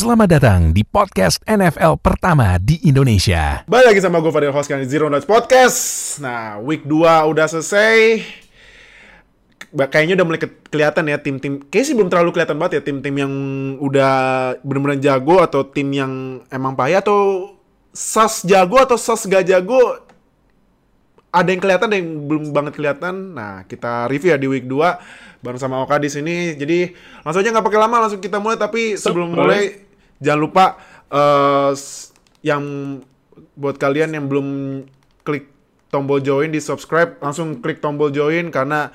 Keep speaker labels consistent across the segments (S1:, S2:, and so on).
S1: Selamat datang di podcast NFL pertama di Indonesia.
S2: Balik lagi sama gue Fadil host kali Zero Notes Podcast. Nah, week 2 udah selesai. Kayaknya udah mulai ke- kelihatan ya tim-tim. Kayaknya sih belum terlalu kelihatan banget ya tim-tim yang udah bener-bener jago atau tim yang emang payah atau sas jago atau sas gak jago. Ada yang kelihatan, ada yang belum banget kelihatan. Nah, kita review ya di week 2 bareng sama Oka di sini. Jadi langsung aja nggak pakai lama, langsung kita mulai. Tapi sebelum mulai jangan lupa s- yang buat kalian yang belum klik tombol join di subscribe langsung klik tombol join karena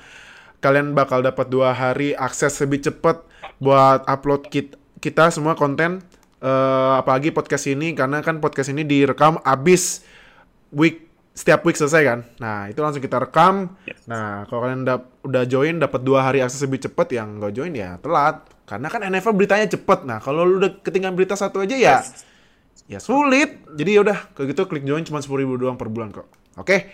S2: kalian bakal dapat dua hari akses lebih cepat buat upload kit- kita semua konten eh, apalagi podcast ini karena kan podcast ini direkam abis week setiap week selesai kan nah itu langsung kita rekam nah kalau kalian udah, udah join dapat dua hari akses lebih cepat yang nggak join ya telat karena kan NFL beritanya cepet nah kalau lu udah ketinggalan berita satu aja ya ya sulit. Jadi yaudah, kalau gitu klik join cuma 10 ribu doang per bulan kok. Oke.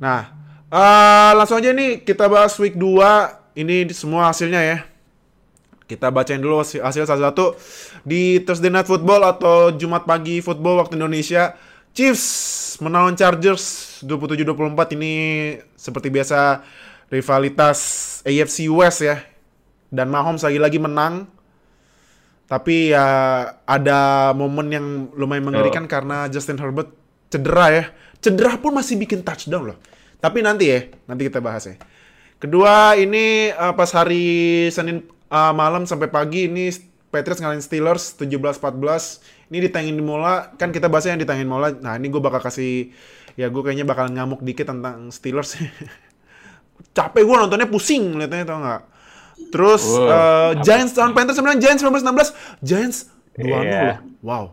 S2: Nah, eh, langsung aja nih kita bahas week 2. Ini semua hasilnya ya. Kita bacain dulu hasil hasil satu-satu di Thursday Night Football atau Jumat pagi football waktu Indonesia. Chiefs menang lawan Chargers 27-24 ini seperti biasa rivalitas AFC West ya. Dan Mahomes lagi-lagi menang tapi ya ada momen yang lumayan mengerikan karena Justin Herbert cedera ya. Cedera pun masih bikin touchdown loh. Tapi nanti ya, nanti kita bahas ya. Kedua ini eh, pas hari Senin eh, malam sampai pagi ini Patriots ngalahin Steelers 17-14. Ini ditayangin di Mola, kan kita bahasnya yang ditayangin Mola. Nah ini gue bakal kasih, ya gue kayaknya bakal ngamuk dikit tentang Steelers. Capek gue nontonnya pusing liatnya tau nggak. Terus eh, Giants lawan Panthers sebenarnya Giants 19-16. Giants 2-0
S3: Iya.
S2: loh. Wow.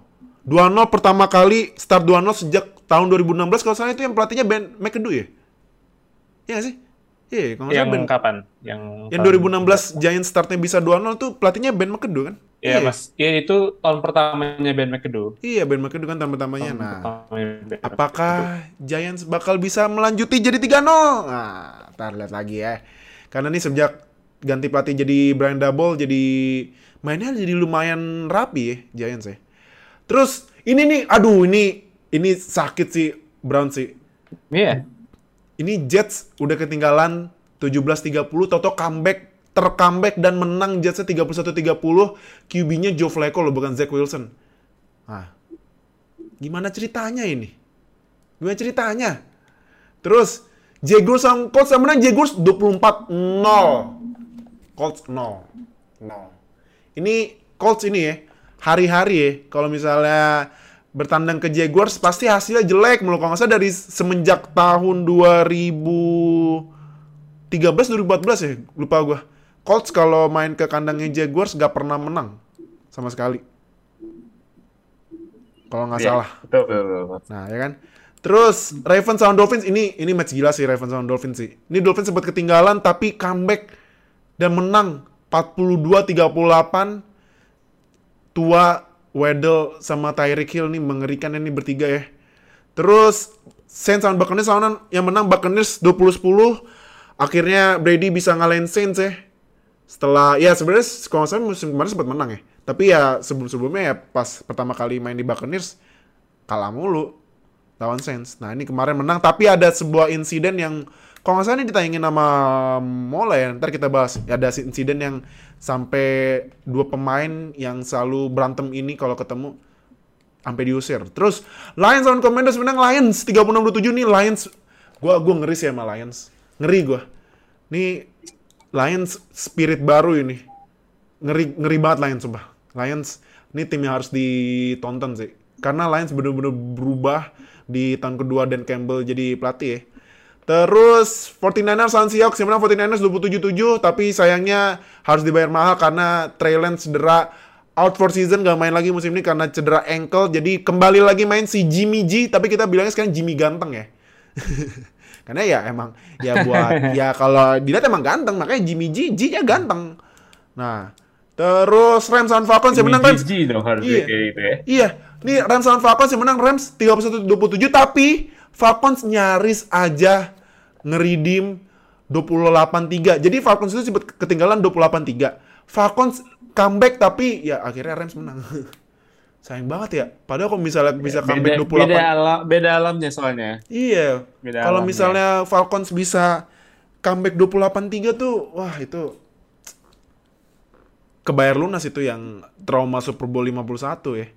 S2: 2-0 pertama kali start 2-0 sejak tahun 2016 kalau salah itu yang pelatihnya Ben McAdoo ya? Iya sih? Iya, kalau nggak
S3: Yang
S2: salah Ben.
S3: kapan? Yang
S2: Yang
S3: tahun-
S2: 2016 Giants startnya bisa 2-0 tuh pelatihnya Ben McAdoo kan?
S3: Iya, Mas. Iya, itu tahun pertamanya Ben McAdoo.
S2: Iya, Ben McAdoo kan tahun pertamanya.
S3: Tahun
S2: Nah,
S3: pertamanya Ben
S2: apakah Giants bakal bisa melanjuti jadi 3-0? Nah, ntar lihat lagi ya. Karena nih sejak ganti pelatih jadi Brian Double jadi mainnya jadi lumayan rapi ya Giants ya. Terus ini nih, aduh ini ini sakit sih Brown sih.
S3: Iya.
S2: Ini Jets udah ketinggalan 17-30 Toto comeback tercomeback dan menang Jetsnya 31-30 QB-nya Joe Flacco loh bukan Zach Wilson. Nah, gimana ceritanya ini? Gimana ceritanya? Terus Jaguars sama Colts yang menang Jaguars 24-0. Colts 0. 0. Ini Colts ini ya, hari-hari ya, kalau misalnya bertandang ke Jaguars pasti hasilnya jelek mulu. Kalau nggak salah dari semenjak tahun 2013 2014 ya, lupa gua. Colts kalau main ke kandangnya Jaguars nggak pernah menang sama sekali. Kalau nggak
S3: Iya,
S2: salah.
S3: Betul, betul, betul.
S2: Nah, ya kan? Terus Ravens sama Dolphins ini ini match gila sih Ravens sama Dolphins sih. Ini Dolphins sempat ketinggalan tapi comeback dan menang 42-38. Tua Weddle sama Tyreek Hill nih mengerikan ini bertiga ya. Terus Saints sama Buccaneers sama yang menang Buccaneers 20-10. Akhirnya Brady bisa ngalahin Saints ya. Setelah ya sebenarnya kalau salah musim kemarin sempat menang ya. Tapi ya sebelum-sebelumnya ya pas pertama kali main di Buccaneers kalah mulu lawan Saints. Nah ini kemarin menang tapi ada sebuah insiden yang kalau nggak salah ini ditayangin sama Mola ya. Ntar kita bahas. Ya, ada insiden yang sampai dua pemain yang selalu berantem ini kalau ketemu sampai diusir. Terus Lions lawan Commanders menang Lions 36-27 nih Lions. Gua gua ngeri sih sama Lions. Ngeri gua. Nih Lions spirit baru ini. Ngeri ngeri banget Lions sumpah. Lions ini tim yang harus ditonton sih. Karena Lions bener-bener berubah di tahun kedua Dan Campbell jadi pelatih ya. Terus 49ers lawan Seahawks yang menang 49ers 27-7 tapi sayangnya harus dibayar mahal karena Trey Lance cedera out for season gak main lagi musim ini karena cedera ankle jadi kembali lagi main si Jimmy G tapi kita bilangnya sekarang Jimmy ganteng ya. karena ya emang ya buat ya kalau dilihat emang ganteng makanya Jimmy G G-nya ganteng. Nah, terus Rams lawan Falcons yang menang Rams.
S3: Gigi dong harusnya
S2: Iya.
S3: kayak gitu ya.
S2: Iya, nih Rams lawan Falcons yang menang Rams 31-27 tapi Falcons nyaris aja ngeridim 28-3. Jadi Falcons itu sempat ketinggalan 28-3. Falcons comeback tapi ya akhirnya Rams menang. Sayang banget ya. Padahal kalau misalnya bisa
S3: beda,
S2: comeback 28
S3: beda alam, beda alamnya soalnya.
S2: Iya.
S3: Beda
S2: Kalau
S3: alamnya.
S2: misalnya Falcons bisa comeback 28-3 tuh, wah itu kebayar lunas itu yang trauma Super Bowl 51 ya.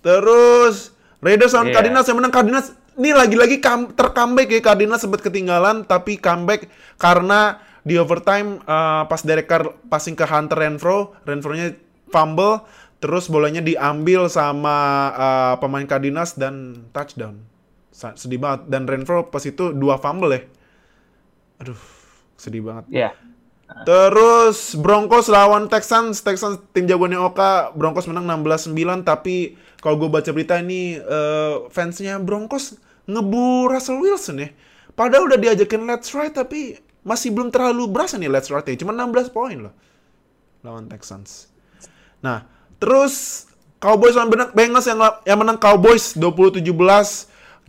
S2: Terus Raiders lawan
S3: Iya.
S2: Cardinals yang menang Cardinals ini lagi-lagi ter-comeback ya Cardinals sempat ketinggalan tapi comeback karena di overtime eh, pas Derek Carr passing ke Hunter Renfro, Renfro-nya fumble terus bolanya diambil sama eh, pemain Cardinals dan touchdown. Sedih banget dan Renfro pas itu dua fumble ya. Aduh, sedih banget.
S3: Ya.
S2: Terus Broncos lawan Texans, Texans tim jagoannya Oka, Broncos menang 16-9 tapi kalau gue baca berita ini eh, fansnya Broncos ngebu Russell Wilson ya. Padahal udah diajakin let's ride tapi masih belum terlalu berasa nih let's ride cuma 16 poin loh lawan Texans. Nah, terus Cowboys lawan Bengals yang yang menang Cowboys 20-17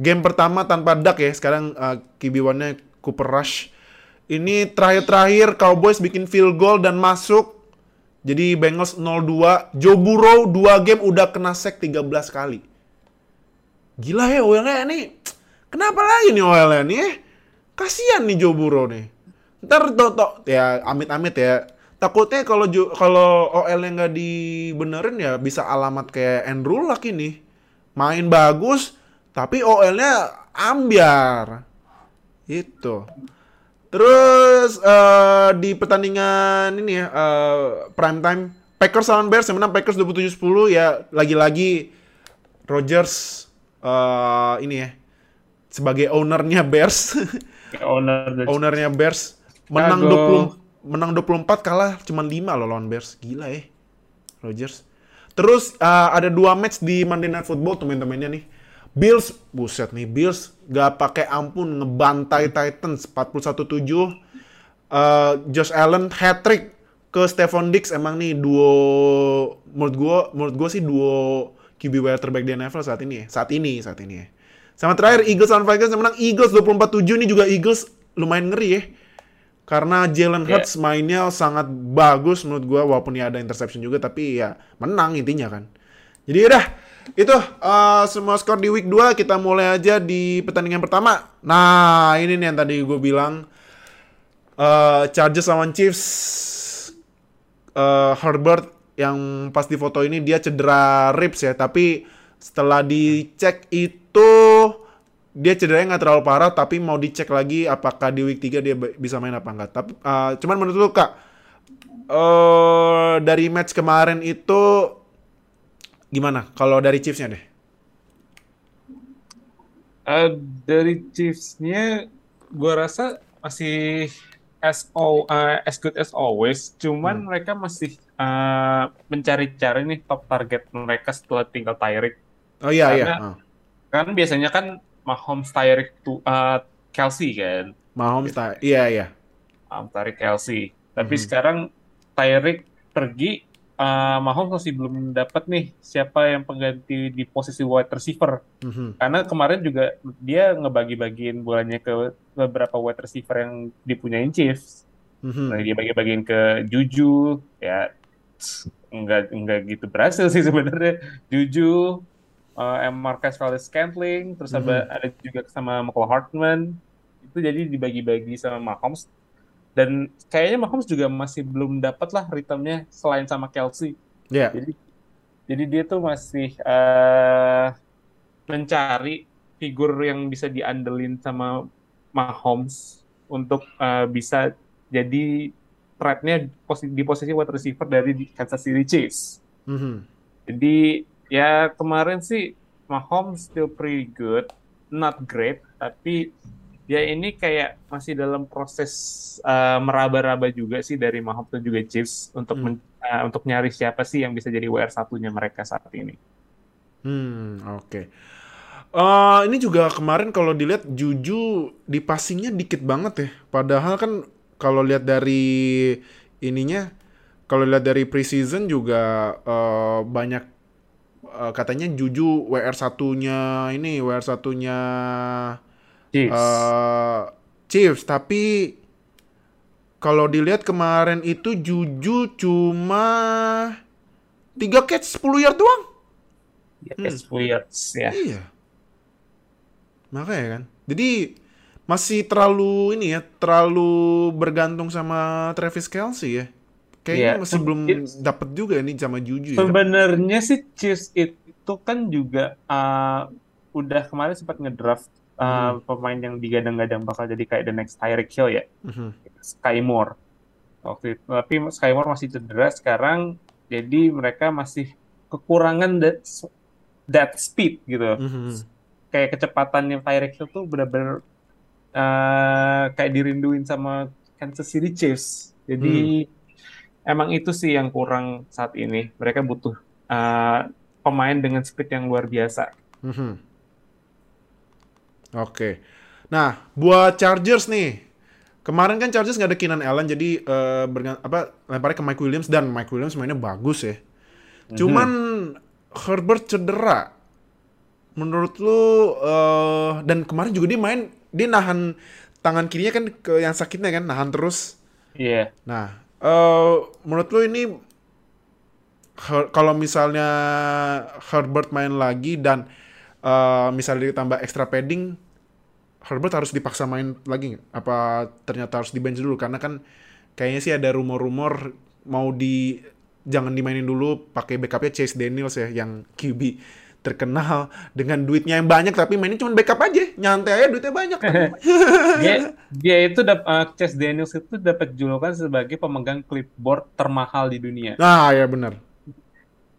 S2: game pertama tanpa Dak ya. Sekarang uh, QB1-nya Cooper Rush. Ini terakhir-terakhir Cowboys bikin field goal dan masuk. Jadi Bengals 0-2. Joe Burrow 2 game udah kena sack 13 kali. Gila ya OL-nya nih. Kenapa lagi nih OL-nya nih? eh? Kasian nih Joe Burrow nih. Ntar to, to, ya amit-amit ya. Takutnya kalau kalau OL-nya nggak dibenerin ya bisa alamat kayak Andrew Luck ini. Main bagus, tapi OL-nya ambiar. Itu. Terus eh, di pertandingan ini ya eh, prime time Packers lawan Bears yang menang Packers 27-10 ya lagi-lagi Rodgers eh, ini ya sebagai ownernya Bears
S3: Owner
S2: ownernya Bears menang
S3: Chicago.
S2: 20 menang 24 kalah cuma 5 loh lawan Bears gila ya Rodgers terus eh, ada dua match di Monday Night Football temen-temennya nih Bills buset nih Bills gak pakai ampun ngebantai Titans 41-7 Eh, Josh Allen hat trick ke Stephon Diggs emang nih duo menurut gua menurut gua sih duo QB wide terbaik di NFL saat ini ya. Saat ini, saat ini ya. Sama terakhir Eagles lawan Vikings yang menang Eagles 24-7 ini juga Eagles lumayan ngeri ya. Karena Jalen
S3: Yeah.
S2: Hurts mainnya sangat bagus menurut gua walaupun ya ada interception juga tapi ya menang intinya kan. Jadi udah itu eh, semua skor di week 2 kita mulai aja di pertandingan pertama. Nah, ini nih yang tadi gue bilang eh Chargers lawan Chiefs eh, Herbert yang pas di foto ini dia cedera ribs ya, tapi setelah dicek itu dia cederanya nggak terlalu parah, tapi mau dicek lagi apakah di week 3 dia bisa main apa enggak. Tapi eh, cuman menurut lu Kak, eh dari match kemarin itu gimana? Kalau dari Chiefs-nya deh.
S3: Eh, dari Chiefs-nya gue rasa masih as all, eh, as good as always. Cuman
S2: Hmm.
S3: mereka masih eh, mencari-cari nih top target mereka setelah tinggal Tyreek.
S2: Oh iya iya.
S3: Karena-
S2: Ah.
S3: Kan biasanya kan Mahomes Tyreek tuh eh, Kelsey kan.
S2: Mahomes ta- iya iya.
S3: um, Tyreek Kelsey. Tapi
S2: Mhm.
S3: sekarang Tyreek pergi, uh, Mahomes masih belum dapat nih siapa yang pengganti di posisi wide receiver.
S2: Mhm.
S3: Karena kemarin juga dia ngebagi-bagiin bolanya ke beberapa wide receiver yang dipunyain Chiefs.
S2: Mhm.
S3: Nah, dia bagi-bagiin ke Juju, ya enggak enggak gitu berhasil sih sebenarnya. Juju, uh, Marcus Valdez Scantling, terus ada, ada juga sama Michael Hartman. Itu jadi dibagi-bagi sama Mahomes. Dan kayaknya Mahomes juga masih belum dapat lah ritmenya selain sama Kelsey.
S2: Iya.
S3: Jadi jadi dia tuh masih eh mencari figur yang bisa diandelin sama Mahomes untuk eh, bisa jadi threat-nya di posisi wide receiver dari Kansas City Chiefs.
S2: Mhm.
S3: Jadi ya kemarin sih Mahomes still pretty good, not great, tapi ya ini kayak masih dalam proses uh, meraba-raba juga sih dari Mahomes dan juga Chiefs untuk
S2: Hmm.
S3: men- uh, untuk nyari siapa sih yang bisa jadi WR satunya mereka saat ini.
S2: Hmm, oke. Eh, ini juga kemarin kalau dilihat Juju di passingnya dikit banget ya. Padahal kan kalau lihat dari ininya, kalau lihat dari preseason juga eh, banyak eh, katanya Juju WR satunya ini WR satunya
S3: Chiefs.
S2: eh, Chiefs. Tapi kalau dilihat kemarin itu Juju cuma 3 catch 10 yard doang.
S3: Ya,
S2: Hmm.
S3: It's weird ya.
S2: Iya. Makanya kan. Jadi masih terlalu ini ya, terlalu bergantung sama Travis Kelce ya. Kayaknya
S3: Iya.
S2: masih belum
S3: It's-
S2: dapet juga nih sama Juju ya.
S3: Sebenarnya sih Chiefs itu kan juga uh, udah kemarin sempat ngedraft uh, pemain yang digadang-gadang bakal jadi kayak the next Tyreek Hill ya,
S2: Mhm.
S3: Sky Moore. Waktu itu, tapi Sky Moore masih cedera sekarang, jadi mereka masih kekurangan that, that speed gitu.
S2: Mhm.
S3: Kayak kecepatan yang Tyreek Hill tuh benar-benar uh, kayak dirinduin sama Kansas City Chiefs. Jadi emang itu sih yang kurang saat ini. Mereka butuh uh, pemain dengan speed yang luar biasa.
S2: Mhm. Oke. Nah, buat Chargers nih. Kemarin kan Chargers nggak ada Keenan Allen jadi bergan- apa lemparnya ke Mike Williams dan Mike Williams mainnya bagus ya. Cuman Herbert cedera. Menurut lu eh, dan kemarin juga dia main dia nahan tangan kirinya kan ke yang sakitnya kan nahan terus.
S3: Iya.
S2: Nah, eh menurut lu ini kalau misalnya Herbert main lagi dan eh, misalnya ditambah extra padding, Herbert harus dipaksa main lagi nggak? Apa ternyata harus di bench dulu? Karena kan kayaknya sih ada rumor-rumor mau di jangan dimainin dulu pakai backupnya Chase Daniels ya yang QB terkenal dengan duitnya yang banyak tapi mainnya cuma backup aja nyantai aja duitnya banyak
S3: Dia, dia itu uh, Chase Daniels itu dapat julukan sebagai pemegang clipboard termahal di dunia.
S2: nah ya benar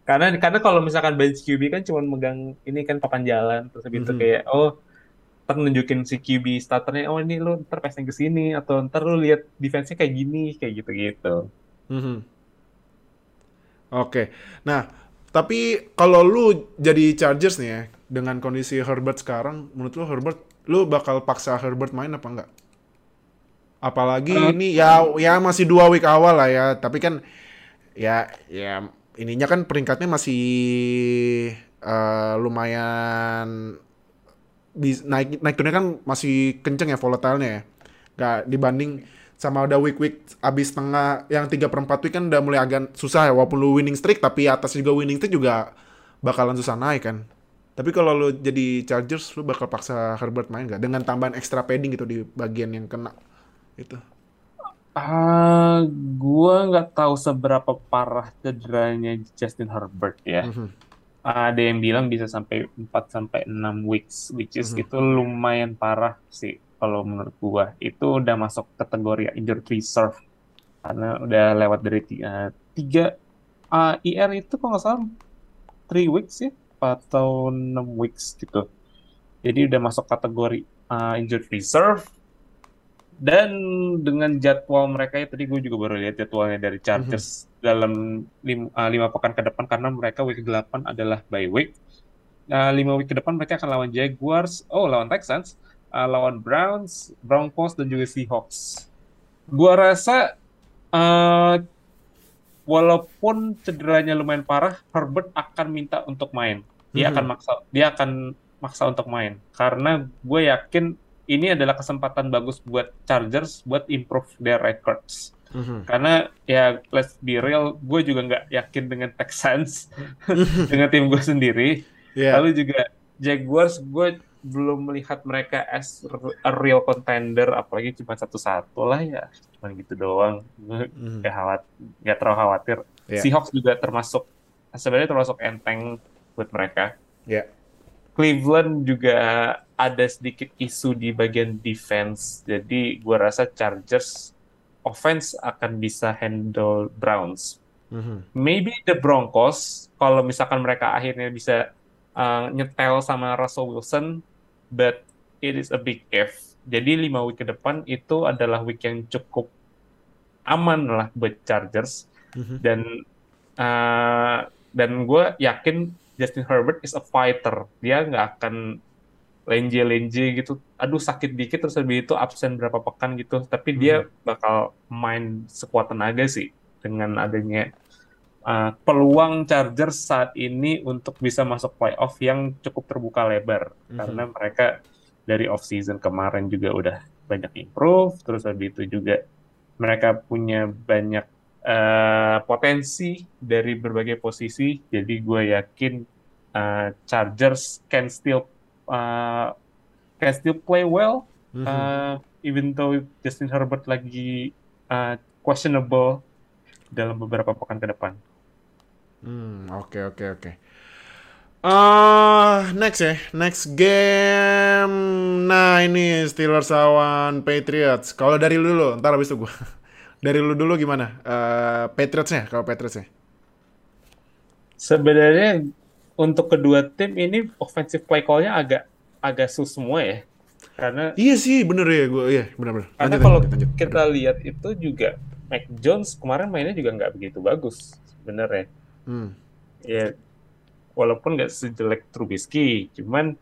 S3: Karena karena kalau misalkan bench QB kan cuma megang ini kan papan jalan terus habis itu
S2: Mhm.
S3: kayak oh ntar nunjukin si QB starternya oh ini lu ntar passing ke sini atau ntar lu lihat defense-nya kayak gini kayak gitu-gitu.
S2: Mhm. Oke. Nah, tapi kalau lu jadi Chargers nih ya, dengan kondisi Herbert sekarang, menurut lu Herbert, lu bakal paksa Herbert main apa enggak? Apalagi
S3: Eh.
S2: ini ya ya masih dua week awal lah ya, tapi kan ya ya ininya kan peringkatnya masih eh, lumayan naik naik turunnya kan masih kenceng ya volatilenya ya. Gak dibanding sama udah week-week abis tengah yang 3 per 4 week kan udah mulai agak susah ya walaupun lu winning streak tapi atas juga winning streak juga bakalan susah naik kan. Tapi kalau lu jadi Chargers lu bakal paksa Herbert main gak dengan tambahan extra padding gitu di bagian yang kena itu.
S3: Ah, gua nggak tahu seberapa parah cederanya Justin Herbert ya.
S2: Mhm.
S3: Ada yang bilang bisa sampai 4 sampai 6 weeks, which is
S2: Mhm.
S3: itu lumayan parah sih kalau menurut gua. Itu udah masuk kategori injured reserve karena udah lewat dari tiga, tiga ah, IR itu kalau nggak salah 3 weeks ya atau 6 weeks gitu. Jadi udah masuk kategori ah, injured reserve dan dengan jadwal mereka ya tadi gue juga baru lihat jadwalnya dari Chargers dalam lim, ah, lima pekan ke depan karena mereka week 8 adalah bye week. Nah, lima week ke depan mereka akan lawan Jaguars, oh lawan Texans, ah, lawan Browns, Broncos dan juga Seahawks. Gua rasa eh, walaupun cederanya lumayan parah, Herbert akan minta untuk main. Dia
S2: Mhm.
S3: akan maksa, dia akan maksa untuk main karena gue yakin ini adalah kesempatan bagus buat Chargers buat improve their records.
S2: Mhm.
S3: Karena ya let's be real, gue juga nggak yakin dengan Texans, dengan tim gue sendiri.
S2: Iya.
S3: Lalu juga Jaguars, gue belum melihat mereka as a real contender, apalagi cuma satu-satu lah ya, cuma gitu doang. Gue
S2: Mhm.
S3: nggak khawat, nggak terlalu khawatir.
S2: Iya.
S3: Seahawks juga termasuk sebenarnya termasuk enteng buat mereka.
S2: Iya.
S3: Cleveland juga ada sedikit isu di bagian defense, jadi gue rasa Chargers offense akan bisa handle Browns.
S2: Mhm.
S3: Maybe the Broncos, kalau misalkan mereka akhirnya bisa uh, nyetel sama Russell Wilson, but it is a big if. Jadi lima week ke depan itu adalah week yang cukup aman lah buat Chargers
S2: Mhm.
S3: dan uh, dan gue yakin Justin Herbert is a fighter. Dia nggak akan lenje-lenje gitu. Aduh sakit dikit terus habis itu absen berapa pekan gitu. Tapi dia bakal main sekuat tenaga sih dengan adanya uh, peluang Chargers saat ini untuk bisa masuk playoff yang cukup terbuka lebar
S2: Mhm.
S3: karena mereka dari off season kemarin juga udah banyak improve. Terus habis itu juga mereka punya banyak uh, potensi dari berbagai posisi. Jadi gue yakin uh, Chargers can still uh, can still play well
S2: Mhm.
S3: uh, even though Justin Herbert lagi uh, questionable dalam beberapa pekan ke depan.
S2: Hmm, oke oke oke. Ah, next ya, next game. Nah ini Steelers lawan Patriots. Kalau dari lu dulu, ntar habis itu gua. Dari lu dulu gimana? Eh Patriotsnya, kalau Patriotsnya.
S3: Sebenarnya untuk kedua tim ini offensive play call-nya agak agak sus semua ya. Karena
S2: Iya sih, bener ya gue. Iya, bener-bener.
S3: karena
S2: Lanjut,
S3: kalau
S2: lanjut, lanjut.
S3: kita lihat itu juga Mac Jones kemarin mainnya juga nggak begitu bagus sebenarnya.
S2: Hmm.
S3: Ya walaupun nggak sejelek Trubisky, cuman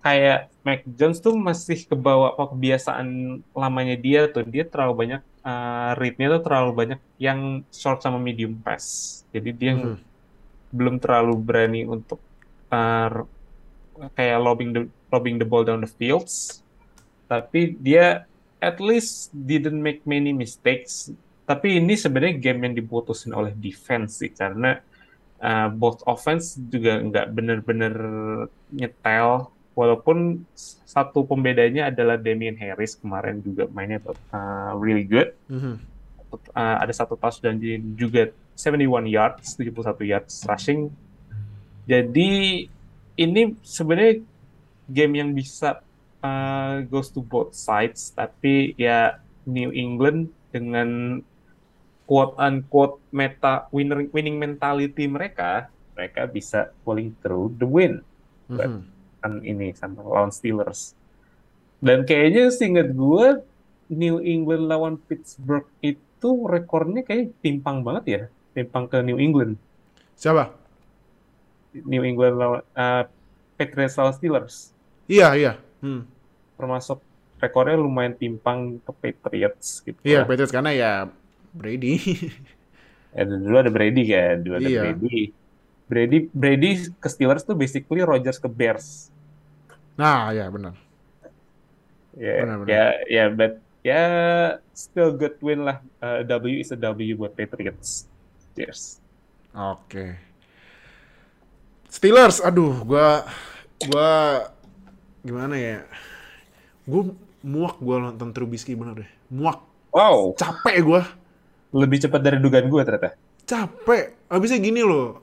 S3: kayak Mac Jones tuh masih kebawa kebiasaan lamanya dia tuh dia terlalu banyak uh, read-nya tuh terlalu banyak yang short sama medium pass. Jadi dia
S2: Mhm.
S3: belum terlalu berani untuk uh, kayak lobbing the lobbing the ball down the fields. Tapi dia at least didn't make many mistakes. Tapi ini sebenarnya game yang diputusin oleh defense sih karena uh, both offense juga nggak bener-bener nyetel. Walaupun satu pembedanya adalah Damian Harris kemarin juga mainnya uh, really good
S2: Mhm.
S3: uh, ada satu touchdown dan juga 71 yards, 71 yards rushing. Jadi ini sebenarnya game yang bisa uh, goes to both sides, tapi ya New England dengan quote unquote meta winner, winning mentality mereka, mereka bisa pulling through the win
S2: Mhm.
S3: kan ini sama lawan Steelers. Dan kayaknya seingat gue New England lawan Pittsburgh itu rekornya kayak timpang banget ya, timpang ke New England.
S2: Siapa?
S3: New England lawan uh, Patriots lawan Steelers,
S2: Iya, iya. Hmm.
S3: termasuk rekornya lumayan timpang ke Patriots gitu.
S2: Iya. Patriots karena ya Brady.
S3: Ya, dulu ada Brady kan, dulu ada
S2: Iya.
S3: Brady. Brady Brady ke Steelers tuh basically Rodgers ke Bears.
S2: nah, ya benar.
S3: Ya,
S2: Benar-benar.
S3: ya, ya, but ya still good win lah. Uh, W is a W buat Patriots. Cheers.
S2: Oke. Steelers, aduh, gua gua gimana ya? Gua muak gua nonton Trubisky bener deh. Muak,
S3: Wow,
S2: capek gua.
S3: Lebih cepat dari dugaan gue ternyata.
S2: Capek. Habisnya gini loh.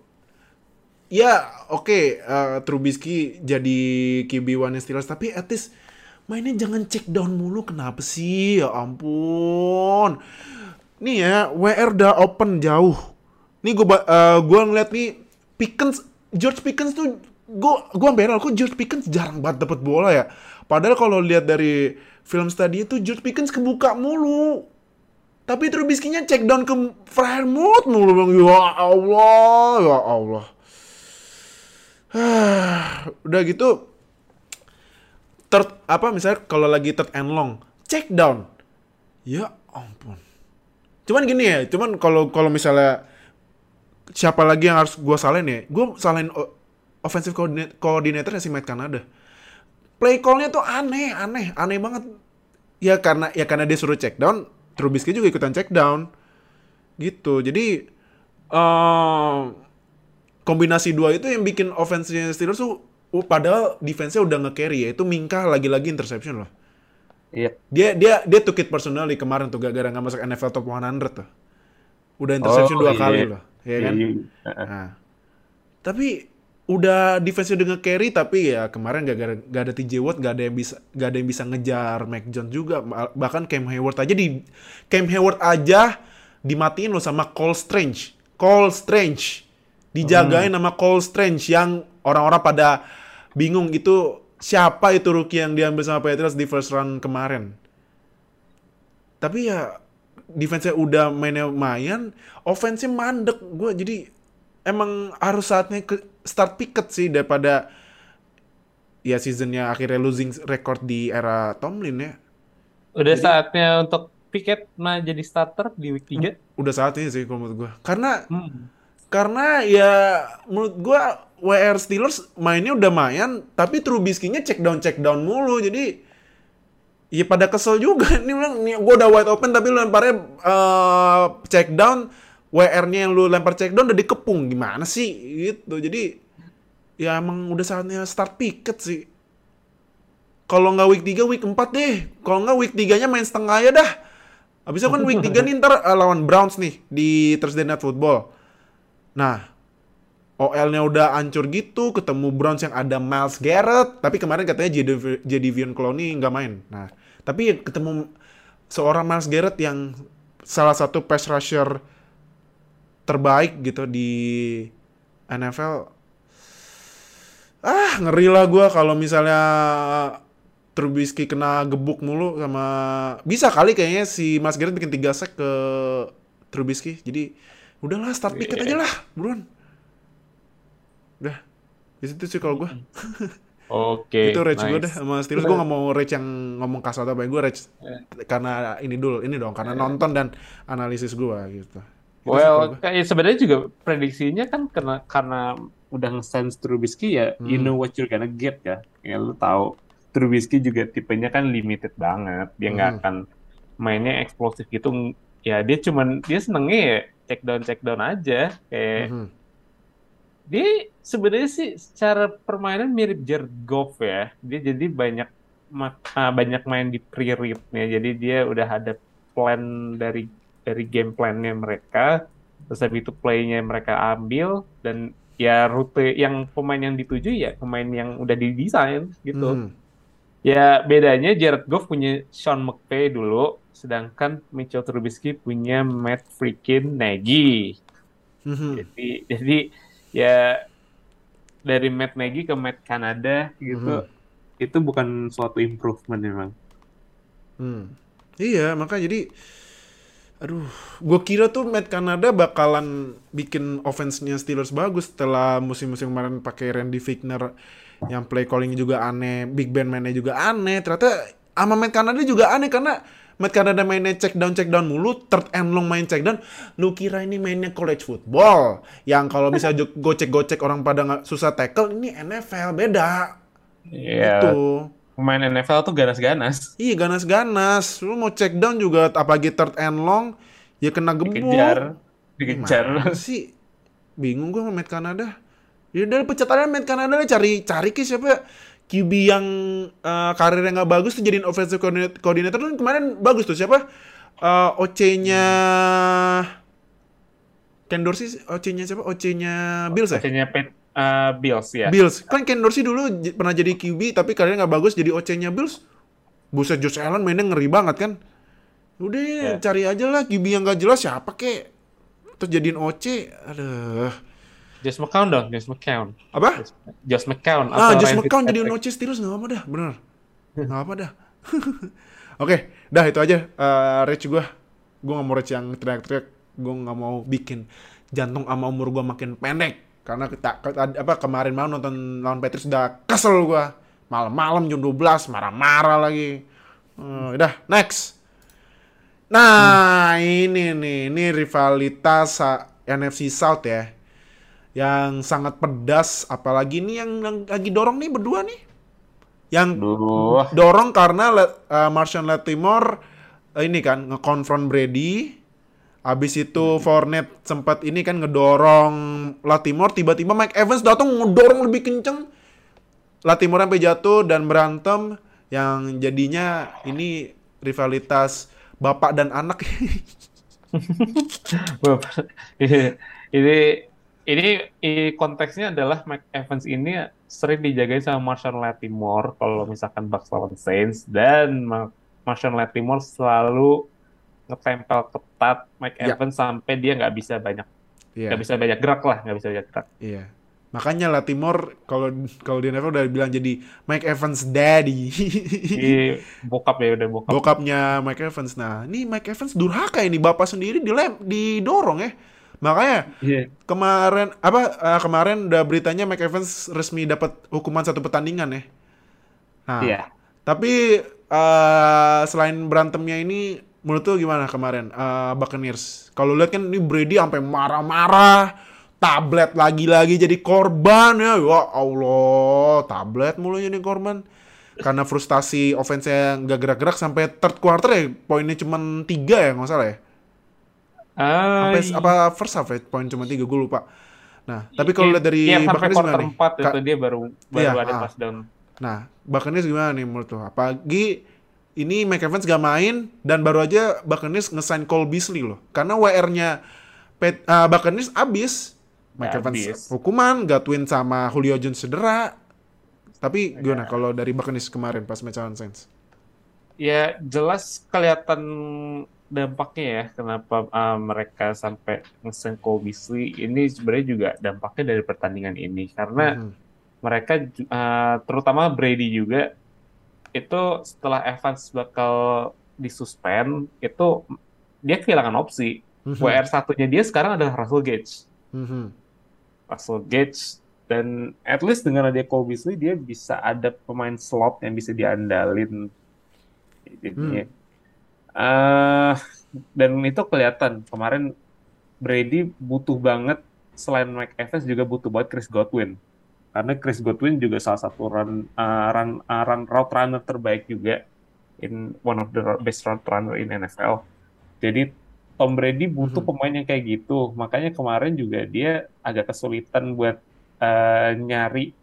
S2: Ya, oke, eh, Trubisky jadi QB1 Steelers, tapi at least mainnya jangan check down mulu. Kenapa sih? Ya ampun. Nih ya, WR udah open jauh. Nih gue gua ngeliat nih Pickens, George Pickens tuh gue sampai heran, kok George Pickens jarang banget dapet bola ya. Padahal kalau lihat dari film study itu George Pickens kebuka mulu. Tapi Trubisky-nya check down ke Fairmouth mulu bang. Ya Allah, ya Allah. Udah gitu, third apa misalnya kalau lagi third and long, check down. Ya ampun. Cuman gini ya, cuman kalau kalau misalnya siapa lagi yang harus gue salahin ya? Gue salahin o- offensive coordinator si Matt Canada. Play call-nya tuh aneh, aneh, aneh banget. Ya karena ya karena dia suruh check down, Trubisky juga ikutan check down. Gitu. Jadi eh kombinasi dua itu yang bikin offense-nya Steelers tuh uh, padahal defense-nya udah nge-carry ya. Itu Minka lagi-lagi interception loh.
S3: Iya.
S2: Dia dia dia took it personally kemarin tuh gara-gara nggak masuk NFL top 100 tuh. Udah interception
S3: Oh,
S2: dua
S3: iya.
S2: kali loh. Ya kan?
S3: Iya, iya.
S2: Nah. Tapi udah defense udah nge-carry tapi ya kemarin gak, ada- gak ada TJ Watt, gak ada yang bisa gak ada yang bisa ngejar Mac Jones juga. Bahkan Cam Hayward aja di Cam Hayward aja dimatiin loh sama Cole Strange. Cole Strange. Dijagain sama Cole Strange yang orang-orang pada bingung itu siapa itu rookie yang diambil sama Patriots di first round kemarin. Tapi ya defense-nya udah mainnya lumayan, offense-nya mandek. Gue jadi emang harus saatnya ke start Pickett sih daripada ya seasonnya akhirnya losing record di era Tomlin ya.
S3: Udah
S2: Jadi-
S3: saatnya untuk Pickett mah jadi starter di week 3.
S2: Udah saatnya sih kalau menurut gue. Karena
S3: Hmm.
S2: karena ya menurut gue WR Steelers mainnya udah mayan, tapi Trubisky-nya check down check down mulu. Jadi ya pada kesel juga. Ini bilang, nih gue udah wide open tapi lu lemparnya eh, check down, WR-nya yang lu lempar check down udah dikepung. Gimana sih gitu. Jadi ya emang udah saatnya start Pickett sih. Kalau nggak week 3, week 4 deh. Kalau nggak week 3-nya main setengah ya dah. Abisnya kan week 3 nih ntar uh, lawan Browns nih di Thursday Night Football. Nah, OL-nya udah hancur gitu, ketemu Browns yang ada Miles Garrett, tapi kemarin katanya Jadav- Jadavion Clowney nggak main. Nah, tapi ketemu seorang Miles Garrett yang salah satu pass rusher terbaik gitu di NFL. Ah, ngeri lah gua kalau misalnya Trubisky kena gebuk mulu sama bisa kali kayaknya si Mas Garrett bikin tiga sack ke Trubisky. Jadi udahlah start Pickett aja lah, buruan. Udah. Di situ sih kalau gua.
S3: Oke.
S2: itu rage gue
S3: nice.
S2: deh sama Steelers gue gak mau rage yang ngomong kasar atau apa gue rage karena ini dulu ini dong karena nonton dan analisis gue gitu Itu sih kalau
S3: Well, kayak sebenarnya juga prediksinya kan karena karena udah nge-sense Trubisky ya, you
S2: Hmm.
S3: know what you're gonna get ya. Ya lu tahu Trubisky juga tipenya kan limited banget. Dia nggak
S2: Hmm.
S3: akan mainnya eksplosif gitu. Ya dia cuman dia senengnya ya check down check down aja. Kayak
S2: Mhm.
S3: dia sebenarnya sih secara permainan mirip Jared Goff ya. Dia jadi banyak ma- ah, banyak main di pre-read-nya. Jadi dia udah ada plan dari dari game plan-nya mereka. Terus habis itu play-nya mereka ambil dan ya rute yang pemain yang dituju ya pemain yang udah didesain gitu.
S2: Mhm.
S3: Ya bedanya Jared Goff punya Sean McVay dulu, sedangkan Mitchell Trubisky punya Matt freaking Nagy.
S2: Mhm.
S3: Jadi jadi ya dari Matt Nagy ke Matt Canada gitu itu bukan suatu improvement memang.
S2: Hmm. Iya, makanya jadi aduh, gue kira tuh Matt Canada bakalan bikin offense-nya Steelers bagus setelah musim-musim kemarin pakai Randy Fichtner yang play calling juga aneh, Big Ben mainnya juga aneh. Ternyata sama Matt Canada juga aneh karena Matt Canada mainnya check down check down mulu, third and long main check down. Lu kira ini mainnya college football yang kalau jo- gocek-gocek orang pada nggak susah tackle, ini NFL beda.
S3: Ya
S2: Gitu.
S3: Pemain NFL tuh ganas-ganas,
S2: Iya ganas-ganas. Lu mau check down juga apalagi third and long ya kena gebuk.
S3: dikejar, dikejar.
S2: Gimana sih? Bingung gue sama Matt Canada. Ya udah pecat aja Matt Canada deh cari cari ke siapa QB yang eh, karirnya nggak bagus tuh jadiin offensive coordinator tuh kemarin bagus tuh siapa? Eh, OC-nya Ken Dorsey, OC-nya siapa? OC-nya Bills ya?
S3: Bacanya Pet, eh, Bills ya.
S2: Bills. Kan Ken Dorsey dulu pernah jadi QB tapi karirnya nggak bagus jadi OC-nya Bills. Buset Josh Allen mainnya ngeri banget kan. Udah
S3: Ya.
S2: cari aja lah QB yang nggak jelas siapa kek. Terus jadiin OC. Aduh.
S3: Josh McCown dong, Josh McCown.
S2: Apa?
S3: Josh McCown
S2: Ah, Josh McCown
S3: Fitzpatrick.
S2: OC Steelers nggak apa dah, bener. Nggak apa dah. Oke, dah itu aja. Eh Rich gue. Gue nggak mau Rich yang teriak-teriak. Gue nggak mau bikin jantung sama umur gue makin pendek. Karena kita, ke- apa kemarin malam nonton lawan Patriots udah kesel gue. Malam-malam jam 12 marah-marah lagi. Eh, udah, next. Nah, ini nih, ini rivalitas NFC South ya. Yang sangat pedas, apalagi ini yang, yang lagi dorong nih berdua nih. Yang
S3: Duh,
S2: dorong karena Le- eh, Martian Latimore eh, ini kan ngekonfront Brady. Habis itu Fournette sempat ini kan ngedorong Latimore, tiba-tiba Mike Evans datang ngedorong lebih kenceng. Latimore sampai jatuh dan berantem yang jadinya ini rivalitas bapak dan anak.
S3: ini ini konteksnya adalah Mike Evans ini sering dijagain sama Marshall Latimore kalau misalkan Bucks lawan Saints dan Ma- Marshall Latimore selalu ngetempel ketat Mike
S2: Ya.
S3: Evans sampai dia nggak bisa banyak
S2: Iya.
S3: nggak bisa banyak gerak lah nggak bisa banyak gerak.
S2: Iya. Makanya Latimore kalau kalau di NFL udah bilang jadi Mike Evans daddy.
S3: Ini bokap ya udah bokap.
S2: Bokapnya Mike Evans. Nah, ini Mike Evans durhaka ini bapak sendiri dilem didorong ya. Makanya
S3: Iya.
S2: kemarin apa eh, kemarin udah beritanya Mike Evans resmi dapat hukuman satu pertandingan ya. Nah,
S3: Iya.
S2: tapi eh, selain berantemnya ini menurut tuh gimana kemarin eh, Buccaneers? Kalau lihat kan ini Brady sampai marah-marah, tablet lagi-lagi jadi korban ya. Ya Allah, tablet mulu jadi korban. Karena frustasi offense yang gak gerak-gerak sampai third quarter ya poinnya cuma tiga ya nggak salah ya. Sampai apa first half ya poin cuma tiga gue lupa. Nah, tapi kalau lihat dari
S3: Iya, sampai
S2: Buccaneers
S3: quarter
S2: gimana nih?
S3: 4 itu
S2: Ka-
S3: dia baru baru
S2: Iya,
S3: ada
S2: ah.
S3: touchdown.
S2: Nah, Buccaneers gimana nih menurut lo? Apalagi ini Mike Evans gak main dan baru aja Buccaneers ngesign Cole Beasley loh. Karena WR-nya uh, Buccaneers abis. Mike Evans
S3: Abis.
S2: hukuman, Gatwin sama Julio Jones cedera. Tapi
S3: Iya.
S2: gimana kalau dari Buccaneers kemarin pas match lawan Saints?
S3: Ya jelas kelihatan dampaknya ya kenapa uh, mereka sampai nge Cole Beasley ini sebenarnya juga dampaknya dari pertandingan ini karena
S2: Mhm.
S3: mereka ju- uh, terutama Brady juga itu setelah Evans bakal disuspend itu dia kehilangan opsi.
S2: Mhm.
S3: WR satunya dia sekarang adalah Russell Gage.
S2: Mhm.
S3: Russell Gage dan at least dengan ada Cole Beasley dia bisa ada pemain slot yang bisa diandalin jadinya Eh, dan itu kelihatan kemarin Brady butuh banget selain Mike Evans juga butuh banget Chris Godwin karena Chris Godwin juga salah satu run uh, run, uh, run route runner terbaik juga in one of the best route runner in NFL jadi Tom Brady butuh
S2: Mhm.
S3: pemain yang kayak gitu makanya kemarin juga dia agak kesulitan buat uh, nyari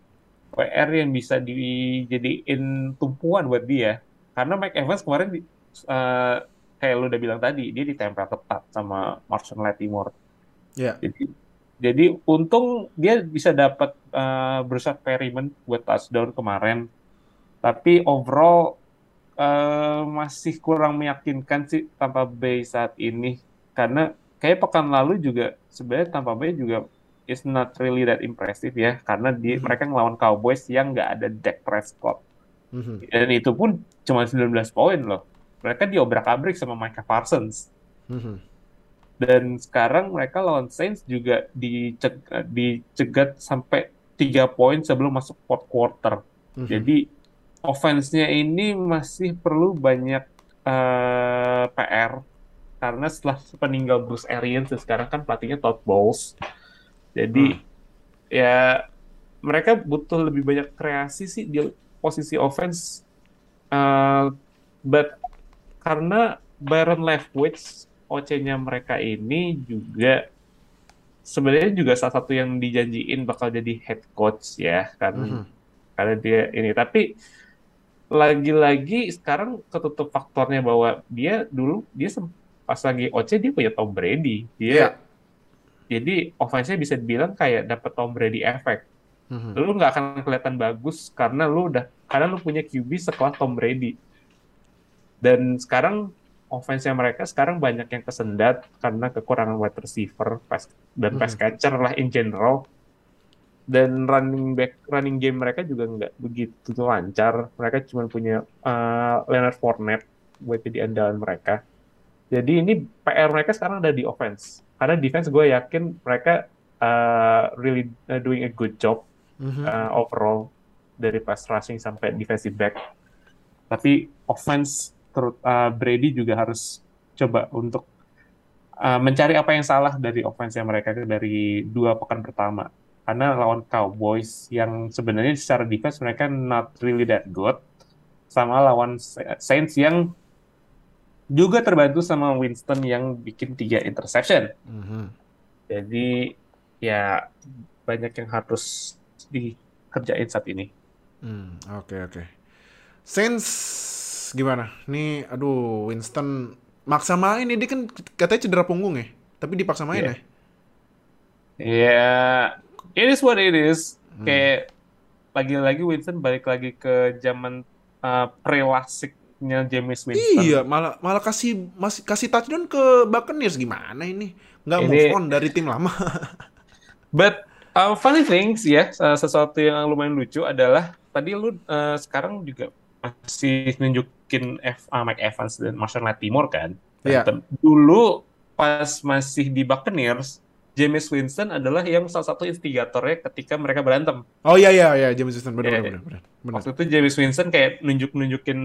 S3: WR yang bisa dijadiin tumpuan buat dia karena Mike Evans kemarin di- eh, kayak lu udah bilang tadi dia ditempel ketat sama Marshall Latimore
S2: Ya.
S3: jadi jadi untung dia bisa dapat eh, Bruce Perryman buat touchdown kemarin tapi overall eh, masih kurang meyakinkan sih Tampa Bay saat ini karena kayak pekan lalu juga sebenarnya Tampa Bay juga is not really that impressive ya karena di,
S2: Mhm.
S3: mereka ngelawan Cowboys yang nggak ada Dak Prescott
S2: Mhm.
S3: dan itu pun cuma 19 poin loh. Mereka diobrak-abrik sama Micah Parsons.
S2: Mhm.
S3: Dan sekarang mereka lawan Saints juga diceg- dicegat sampai 3 poin sebelum masuk fourth quarter.
S2: Mhm.
S3: Jadi offense-nya ini masih perlu banyak eh, PR karena setelah peninggal Bruce Arians dan sekarang kan pelatihnya Todd Bowles. Jadi ya mereka butuh lebih banyak kreasi sih di posisi offense. Uh, but karena Byron Leftwich OC-nya mereka ini juga sebenarnya juga salah satu yang dijanjiin bakal jadi head coach ya kan
S2: Mhm.
S3: karena dia ini tapi lagi-lagi sekarang ketutup faktornya bahwa dia dulu dia pas lagi OC dia punya Tom Brady dia
S2: Iya.
S3: jadi offense-nya bisa dibilang kayak dapat Tom Brady effect
S2: Mhm.
S3: lu nggak akan kelihatan bagus karena lu udah karena lu punya QB sekelas Tom Brady dan sekarang offense-nya mereka sekarang banyak yang kesendat karena kekurangan wide receiver pass, dan pass
S2: Mhm.
S3: catcher lah in general. Dan running back running game mereka juga nggak begitu lancar. Mereka cuma punya uh, Leonard Fournette buat jadi andalan mereka. Jadi ini PR mereka sekarang ada di offense. Karena defense gue yakin mereka uh, really uh, doing a good job uh, overall dari pass rushing sampai defensive back. Tapi offense terut uh, Brady juga harus coba untuk uh, mencari apa yang salah dari offense yang mereka dari dua pekan pertama. Karena lawan Cowboys yang sebenarnya secara defense mereka not really that good sama lawan Saints yang juga terbantu sama Winston yang bikin tiga interception.
S2: Mhm.
S3: Jadi ya banyak yang harus dikerjain saat ini.
S2: Hmm, oke oke. Saints gimana? Nih, aduh, Winston maksa main nih dia kan katanya cedera punggung ya, tapi dipaksa main
S3: Iya.
S2: ya.
S3: Ya, it is what it is.
S2: Hmm.
S3: Kayak lagi-lagi Winston balik lagi ke zaman uh, pre-lasiknya James Winston.
S2: Iya, malah malah kasih masih kasih touchdown ke Buccaneers gimana ini? Nggak
S3: Ini-
S2: move on dari tim lama.
S3: But uh, funny things ya, uh, sesuatu yang lumayan lucu adalah tadi lu uh, sekarang juga masih nunjukin F, uh, Mike Evans dan Marshall Latimore kan.
S2: Iya.
S3: Berantem. Dulu pas masih di Buccaneers, James Winston adalah yang salah satu instigatornya ketika mereka berantem.
S2: oh iya iya iya, James Winston benar
S3: Iya,
S2: benar benar. benar.
S3: Waktu itu James Winston kayak nunjuk-nunjukin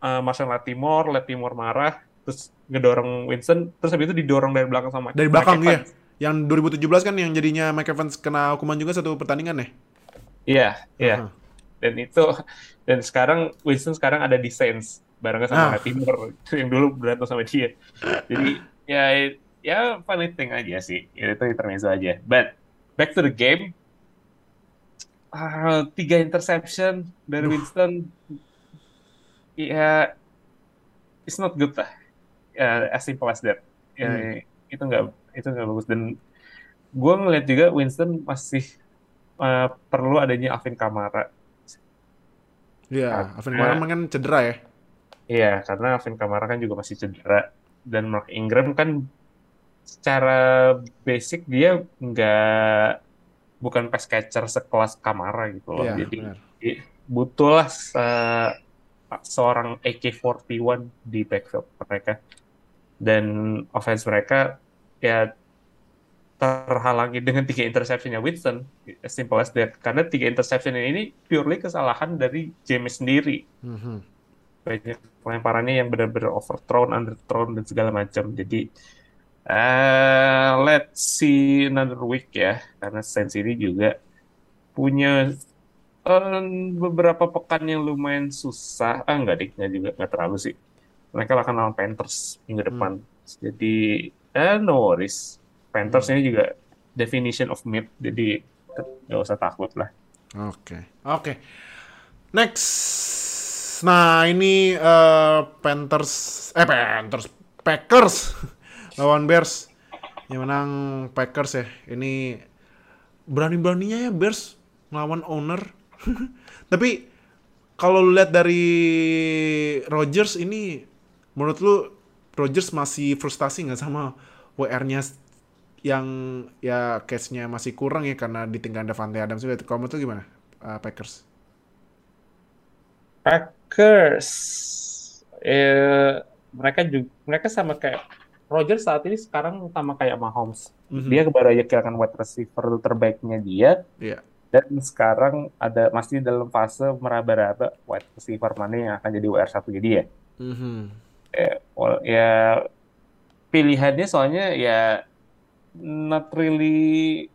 S3: uh, Marshall Latimore, Latimore marah, terus ngedorong Winston, terus habis itu didorong dari belakang sama
S2: Dari
S3: Mike
S2: belakang iya.
S3: Evans.
S2: Yang 2017 kan yang jadinya Mike Evans kena hukuman juga satu pertandingan ya.
S3: Iya, iya. Dan itu dan sekarang Winston sekarang ada di Saints barengan sama
S2: Ah.
S3: Latimore yang dulu berantem sama dia. Jadi ya ya funny thing aja sih. Ya, itu intermezzo aja. But back to the game. Ah, tiga interception dari Winston. Ya, it's not good lah. Ya, as simple as that. Ya,
S2: Hmm.
S3: itu nggak itu nggak bagus dan gue ngeliat juga Winston masih uh, perlu adanya Alvin Kamara.
S2: Iya, Alvin
S3: Karena-
S2: Kamara kan cedera ya.
S3: Iya, karena Alvin Kamara kan juga masih cedera dan Mark Ingram kan secara basic dia nggak bukan pass catcher sekelas Kamara gitu loh.
S2: Iya,
S3: Jadi butuhlah se- seorang AK-41 di backfield mereka. Dan offense mereka ya terhalangi dengan tiga interceptionnya Winston. As simple as that. Karena tiga interception ini purely kesalahan dari James sendiri
S2: Mhm.
S3: banyak pelemparannya yang benar-benar overthrown, underthrown dan segala macam. Jadi eh let's see another week ya, karena Saints ini juga punya eh, beberapa pekan yang lumayan susah. Ah nggak juga nggak terlalu sih. Mereka akan lawan Panthers minggu depan. Jadi eh no worries. Panthers ini juga definition of mid, jadi nggak usah takut lah.
S2: Oke. Oke. Next. Nah, ini eh, Panthers eh Panthers Packers lawan Bears. Yang menang Packers ya. Ini berani-beraninya ya Bears melawan owner. Tapi kalau lu lihat dari Rodgers ini menurut lu Rodgers masih frustasi nggak sama WR-nya yang ya case-nya masih kurang ya karena ditinggal Davante Adams juga. Kalau menurut gimana? uh, Packers.
S3: Packers, eh, mereka juga mereka sama kayak Rodgers saat ini sekarang sama kayak Mahomes.
S2: Mhm.
S3: Dia baru aja kehilangan wide receiver terbaiknya dia
S2: Iya.
S3: dan sekarang ada masih dalam fase meraba-raba wide receiver mana yang akan jadi WR1 dia.
S2: Mhm.
S3: Ya, wal- ya pilihannya soalnya ya not really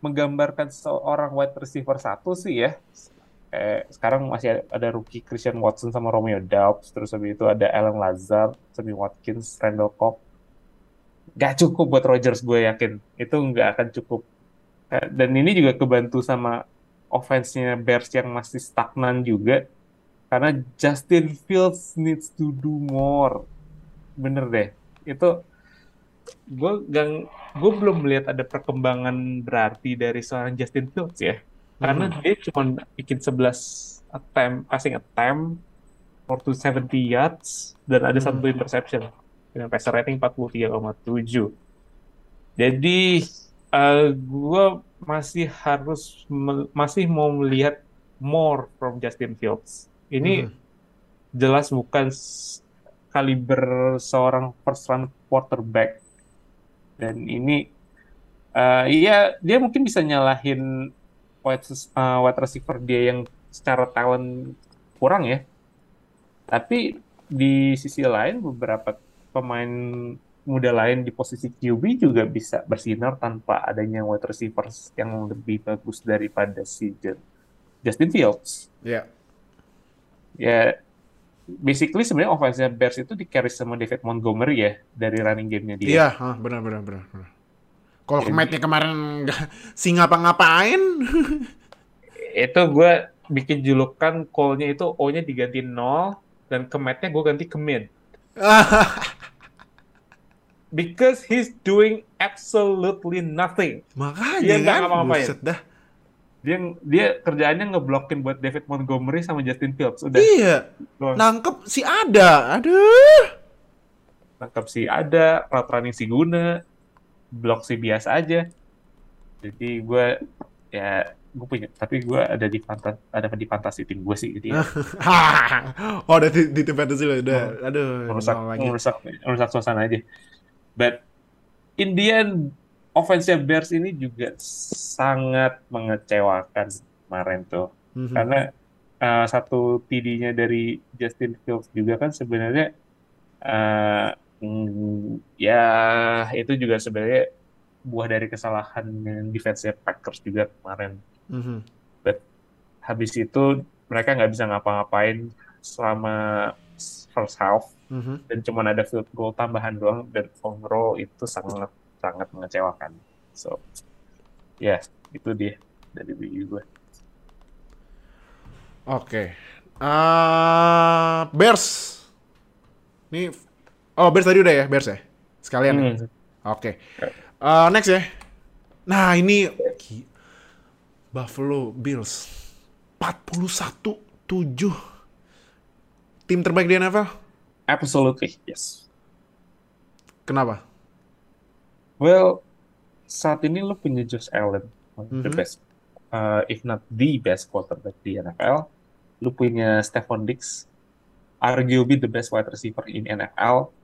S3: menggambarkan seorang wide receiver satu sih ya. Eh, sekarang masih ada, rookie Christian Watson sama Romeo Doubs, terus habis itu ada Alan Lazard, Sammy Watkins, Randall Cobb. Gak cukup buat Rodgers gue yakin. Itu nggak akan cukup. Eh, dan ini juga kebantu sama offense-nya Bears yang masih stagnan juga. Karena Justin Fields needs to do more. Bener deh. Itu gue gang gue belum melihat ada perkembangan berarti dari seorang Justin Fields ya. Karena dia cuma bikin 11 attempt, passing attempt for 270 yards dan ada satu interception dengan passer rating 43,7. Jadi eh gue masih harus masih mau melihat more from Justin Fields. Ini
S2: Mhm.
S3: jelas bukan kaliber seorang first round quarterback. Dan ini eh iya dia mungkin bisa nyalahin wide, res- eh, wide receiver dia yang secara talent kurang ya. Tapi di sisi lain beberapa pemain muda lain di posisi QB juga bisa bersinar tanpa adanya wide receivers yang lebih bagus daripada si Ju- Justin Fields.
S2: Iya.
S3: Ya, basically sebenarnya offense Bears itu di carry sama David Montgomery ya dari running game-nya dia.
S2: Iya, ah, benar benar benar. benar. Kalau kemetnya kemarin si ngapa-ngapain.
S3: Itu gue bikin julukan call-nya itu O-nya diganti 0 dan kemetnya gue ganti ke mid. Because he's doing absolutely nothing.
S2: Makanya
S3: nggak
S2: kan,
S3: ngapa-ngapain.
S2: buset dah.
S3: Dia dia kerjaannya ngeblokin buat David Montgomery sama Justin Fields. Udah.
S2: Iya, nangkep si ada. Aduh.
S3: Nangkep si ada, running si guna, blok si biasa aja. Jadi gue ya gue punya, tapi gue ada di pantas ada di fantasi tim gue sih gitu ya.
S2: oh, udah di, di tim fantasy lo udah. Aduh,
S3: merusak merusak merusak suasana aja. But in the end offense-nya Bears ini juga sangat mengecewakan kemarin tuh.
S2: Mhm.
S3: Karena uh, satu TD-nya dari Justin Fields juga kan sebenarnya uh, mm, ya itu juga sebenarnya buah dari kesalahan defense Packers juga kemarin.
S2: Mhm.
S3: Habis itu mereka nggak bisa ngapa-ngapain selama first half
S2: Mhm.
S3: dan cuma ada field goal tambahan doang dan overall itu sangat sangat mengecewakan. So Ya, itu dia dari review gue.
S2: Oke. Eh, Bears. Nih Oh, Bears tadi udah ya, Bears ya? Sekalian. ya?
S3: Hmm.
S2: Oke. Eh, next ya. Nah, ini Buffalo Bills 41-7. Tim terbaik di NFL?
S3: Absolutely, yes.
S2: Kenapa?
S3: Well, saat ini lo punya Josh Allen, of the
S2: Mhm.
S3: best, uh, if not the best quarterback di NFL. Lo punya Stephon Diggs, arguably the best wide receiver in NFL.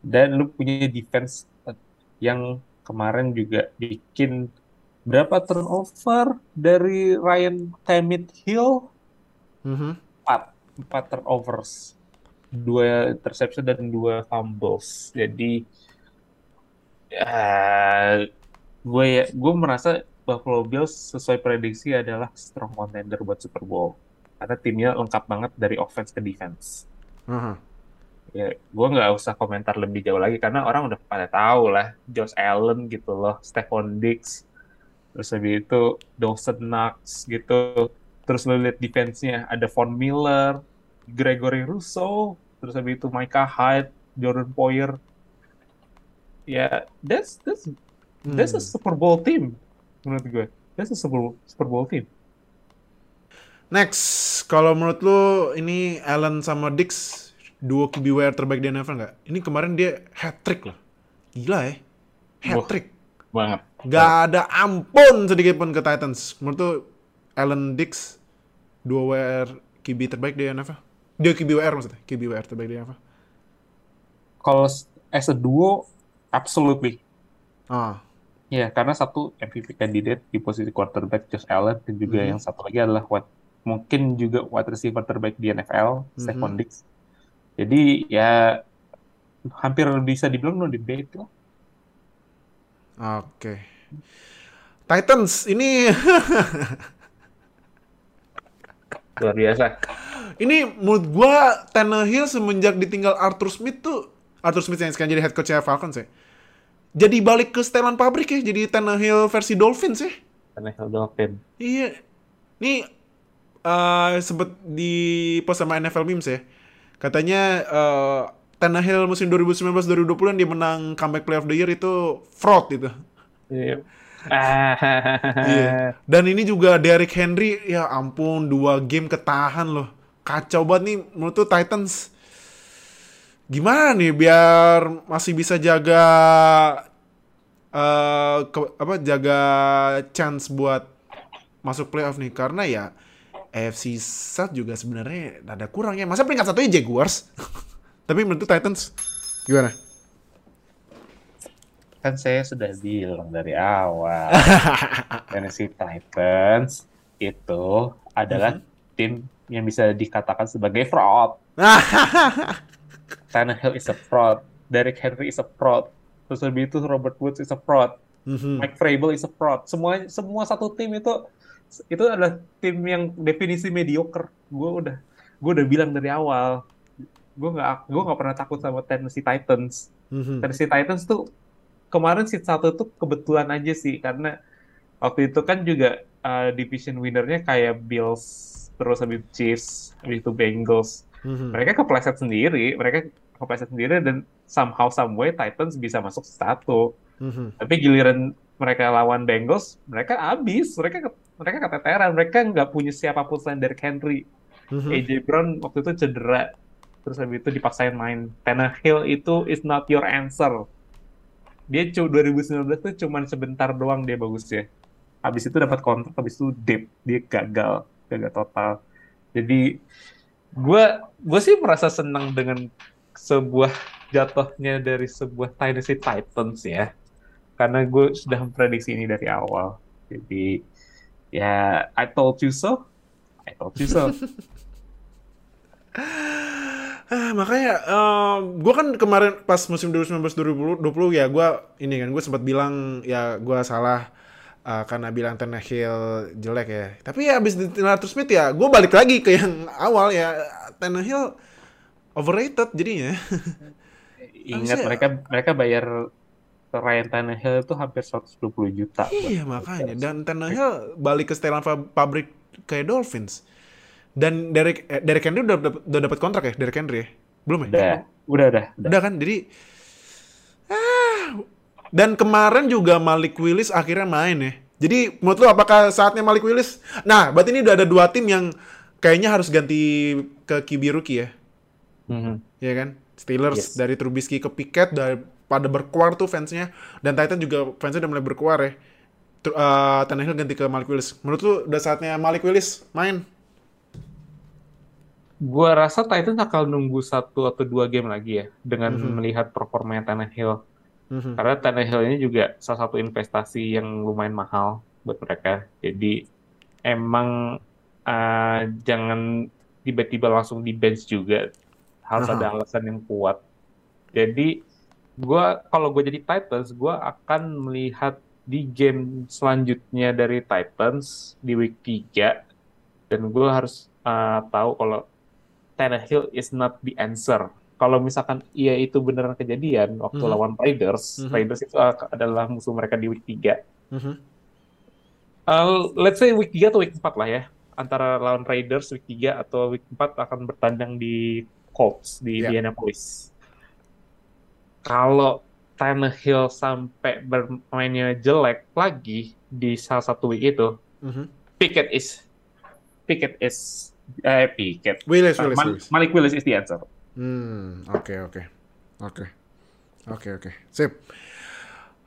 S3: Dan lo punya defense uh, yang kemarin juga bikin berapa turnover dari Ryan Tamit Hill?
S2: Mhm.
S3: Empat, empat turnovers. Dua interception dan dua fumbles. Jadi, ya, gue ya, gue merasa Buffalo Bills sesuai prediksi adalah strong contender buat Super Bowl. Karena timnya lengkap banget dari offense ke defense.
S2: Aha.
S3: Ya, gue nggak usah komentar lebih jauh lagi karena orang udah pada tahu lah Josh Allen gitu loh, Stephon Diggs, terus habis itu Dawson Knox gitu, terus lo lihat defense-nya ada Von Miller, Gregory Rousseau, terus habis itu Micah Hyde, Jordan Poyer, ya that's that's that's a
S2: Hmm.
S3: Super Bowl team menurut gue, that's a Super Super Bowl team.
S2: Next, kalau menurut lu ini Allen sama Dix duo QBWR terbaik di NFL nggak? Ini kemarin dia hat trick loh. Gila ya. Hat trick.
S3: Banget.
S2: Gak ada ampun sedikit pun ke Titans. Menurut lu Allen Dix duo WR QB terbaik di NFL? Dia QBWR maksudnya. QBWR terbaik di NFL.
S3: Kalau as a duo, absolutely.
S2: Ah.
S3: Ya, karena satu MVP candidate di posisi quarterback Josh Allen dan juga
S2: Mhm.
S3: yang satu lagi adalah wide, mungkin juga wide receiver terbaik di NFL, Stephon
S2: Mhm.
S3: Diggs. Jadi ya hampir bisa dibilang no debate lah.
S2: Oke. Titans ini
S3: Luar biasa.
S2: ini menurut gua Tannehill semenjak ditinggal Arthur Smith tuh Arthur Smith yang sekarang jadi head coach Falcons ya. Jadi balik ke setelan pabrik ya, jadi Tannehill versi Dolphins ya.
S3: Karena Dolphin.
S2: Iya. Nih eh sempet di post sama NFL Memes ya. Katanya eh Tannehill musim 2019-2020 yang dia menang comeback play of the year itu fraud itu.
S3: Iya. Ah.
S2: Iya. Dan ini juga Derrick Henry ya ampun dua game ketahan loh. Kacau banget nih menurut tuh Titans. Gimana nih biar masih bisa jaga eh ke- apa jaga chance buat masuk playoff nih karena ya AFC South juga sebenarnya ada kurangnya. Masa peringkat satunya Jaguars? Tapi menurut Titans gimana?
S3: Kan saya sudah bilang dari awal. Tennessee Titans itu adalah tim yang bisa dikatakan sebagai fraud. Tannehill is a fraud. Derrick Henry is a fraud. Terus lebih itu Robert Woods is a fraud.
S2: Mhm.
S3: Mike Vrabel is a fraud. Semua semua satu tim itu itu adalah tim yang definisi mediocre. Gue udah gue udah bilang dari awal. Gue nggak gue nggak pernah takut sama Tennessee Titans.
S2: Mhm.
S3: Tennessee Titans tuh kemarin seat satu tuh kebetulan aja sih karena waktu itu kan juga uh, division winnernya kayak Bills terus habis Chiefs habis itu Bengals
S2: Mhm.
S3: mereka kepleset sendiri mereka kepleset sendiri dan somehow someway Titans bisa masuk satu.
S2: Mhm.
S3: tapi giliran mereka lawan Bengals mereka habis. Mereka mereka keteteran. Mereka nggak punya siapa pun selain Derrick Henry.
S2: Mhm.
S3: AJ Brown waktu itu cedera. Terus habis itu dipaksain main. Tannehill itu is not your answer. Dia cu 2019 tuh cuman sebentar doang dia bagusnya habis itu dapat kontrak habis itu deep dia gagal. Gagal total. Jadi gue gue sih merasa senang dengan sebuah jatuhnya dari sebuah Tennessee Titans ya. Karena gue sudah memprediksi ini dari awal. Jadi ya I told you so. I told you so.
S2: Ah, makanya gue kan kemarin pas musim 2019-2020 ya gue ini kan gue sempat bilang ya gue salah eh, karena bilang Tannehill jelek ya. Tapi ya abis ditinggal Arthur Smith ya gue balik lagi ke yang awal ya Tannehill overrated jadinya.
S3: Ingat
S2: Harusnya-
S3: mereka mereka bayar Ryan Tannehill itu hampir 120 juta.
S2: Iya makanya dan Tannehill balik ke setelan pabrik kayak Dolphins. Dan Derek eh, Derek Henry udah dapet, udah dapat kontrak ya Derek Henry ya? Belum ya?
S3: Udah, udah, udah. udah.
S2: Udah kan? Jadi ah, dan kemarin juga Malik Willis akhirnya main ya. Jadi menurut lu apakah saatnya Malik Willis? Nah, berarti ini udah ada dua tim yang kayaknya harus ganti ke rookie ya.
S3: Mhm.
S2: ya kan? Steelers
S3: Yes.
S2: dari Trubisky ke Pickett dari pada berkuar tuh fansnya dan Titan juga fansnya udah mulai berkuar ya. Tr- eh, Tannehill ganti ke Malik Willis. Menurut lu udah saatnya Malik Willis main?
S3: Gua rasa Titans akan nunggu satu atau dua game lagi ya dengan
S2: Mhm.
S3: melihat performanya Tannehill.
S2: Mhm.
S3: Karena Tannehill ini juga salah satu investasi yang lumayan mahal buat mereka. Jadi emang uh, jangan tiba-tiba langsung di bench juga. Harus
S2: Aha.
S3: ada alasan yang kuat. Jadi gua kalau gue jadi Titans, gua akan melihat di game selanjutnya dari Titans di week 3 dan gue harus uh, tahu kalau Tannehill is not the answer. Kalau misalkan iya itu beneran kejadian waktu
S2: Mhm.
S3: lawan Raiders,
S2: Mhm.
S3: Raiders itu adalah musuh mereka di week 3.
S2: Mhm.
S3: Uh, let's say week 3 atau week 4 lah ya. Antara lawan Raiders week 3 atau week 4 akan bertandang di Colts di
S2: Ya.
S3: Indianapolis. Kalau Tannehill sampai bermainnya jelek lagi di salah satu week itu,
S2: Mhm.
S3: Pickett is Pickett is eh Pickett.
S2: Willis,
S3: Uh,
S2: Willis.
S3: Malik Willis is the answer.
S2: Hmm, oke oke. Oke. Oke oke. Sip.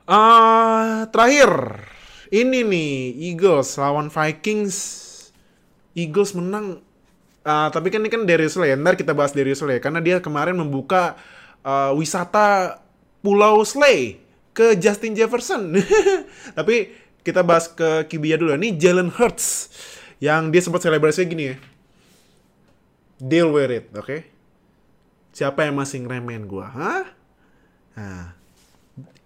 S2: Ah, terakhir. Ini nih Eagles lawan Vikings. Eagles menang. Ah, tapi kan ini kan Darius Slay. Ntar kita bahas Darius Slay karena dia kemarin membuka ah, wisata Pulau Slay ke Justin Jefferson. tapi kita bahas ke QB dulu. Ini Jalen Hurts yang dia sempat selebrasi gini ya. Deal with it, oke? Siapa yang masih ngeremehin gua? Hah? Nah.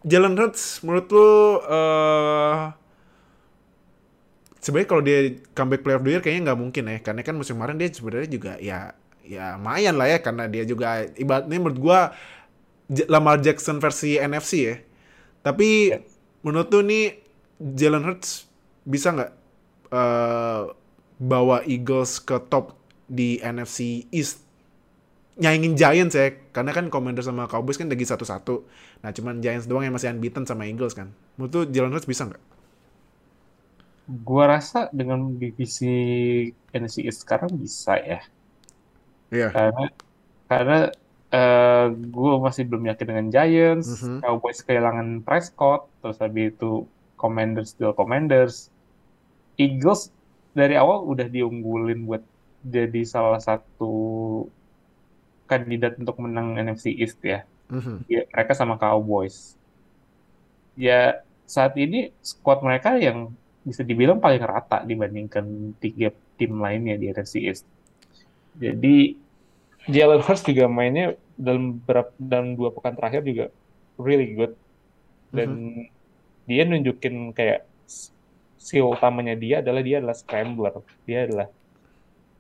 S2: Jalen Hurts menurut lu eh sebenarnya kalau dia comeback player of the year kayaknya nggak mungkin ya karena kan musim kemarin dia sebenarnya juga ya ya lumayan lah ya karena dia juga ibaratnya menurut gua J- Lamar Jackson versi NFC ya. Tapi
S3: Ya.
S2: menurut lu nih Jalen Hurts bisa nggak eh bawa Eagles ke top di NFC East nyaingin Giants ya karena kan Commanders sama Cowboys kan lagi satu-satu nah cuman Giants doang yang masih unbeaten sama Eagles kan menurut tuh Jalen Hurts bisa nggak?
S3: Gua rasa dengan divisi NFC East sekarang bisa ya.
S2: Iya
S3: Karena karena eh gue masih belum yakin dengan Giants,
S2: Mhm.
S3: Cowboys kehilangan Prescott, terus habis itu Commanders still Commanders. Eagles dari awal udah diunggulin buat jadi salah satu kandidat untuk menang NFC East ya.
S2: Mhm.
S3: Ya, mereka sama Cowboys. Ya, saat ini squad mereka yang bisa dibilang paling rata dibandingkan tiga tim lainnya di NFC East. Jadi Jalen Hurts juga mainnya dalam berapa dalam dua pekan terakhir juga really good dan dia nunjukin kayak skill utamanya dia adalah dia adalah scrambler. Dia adalah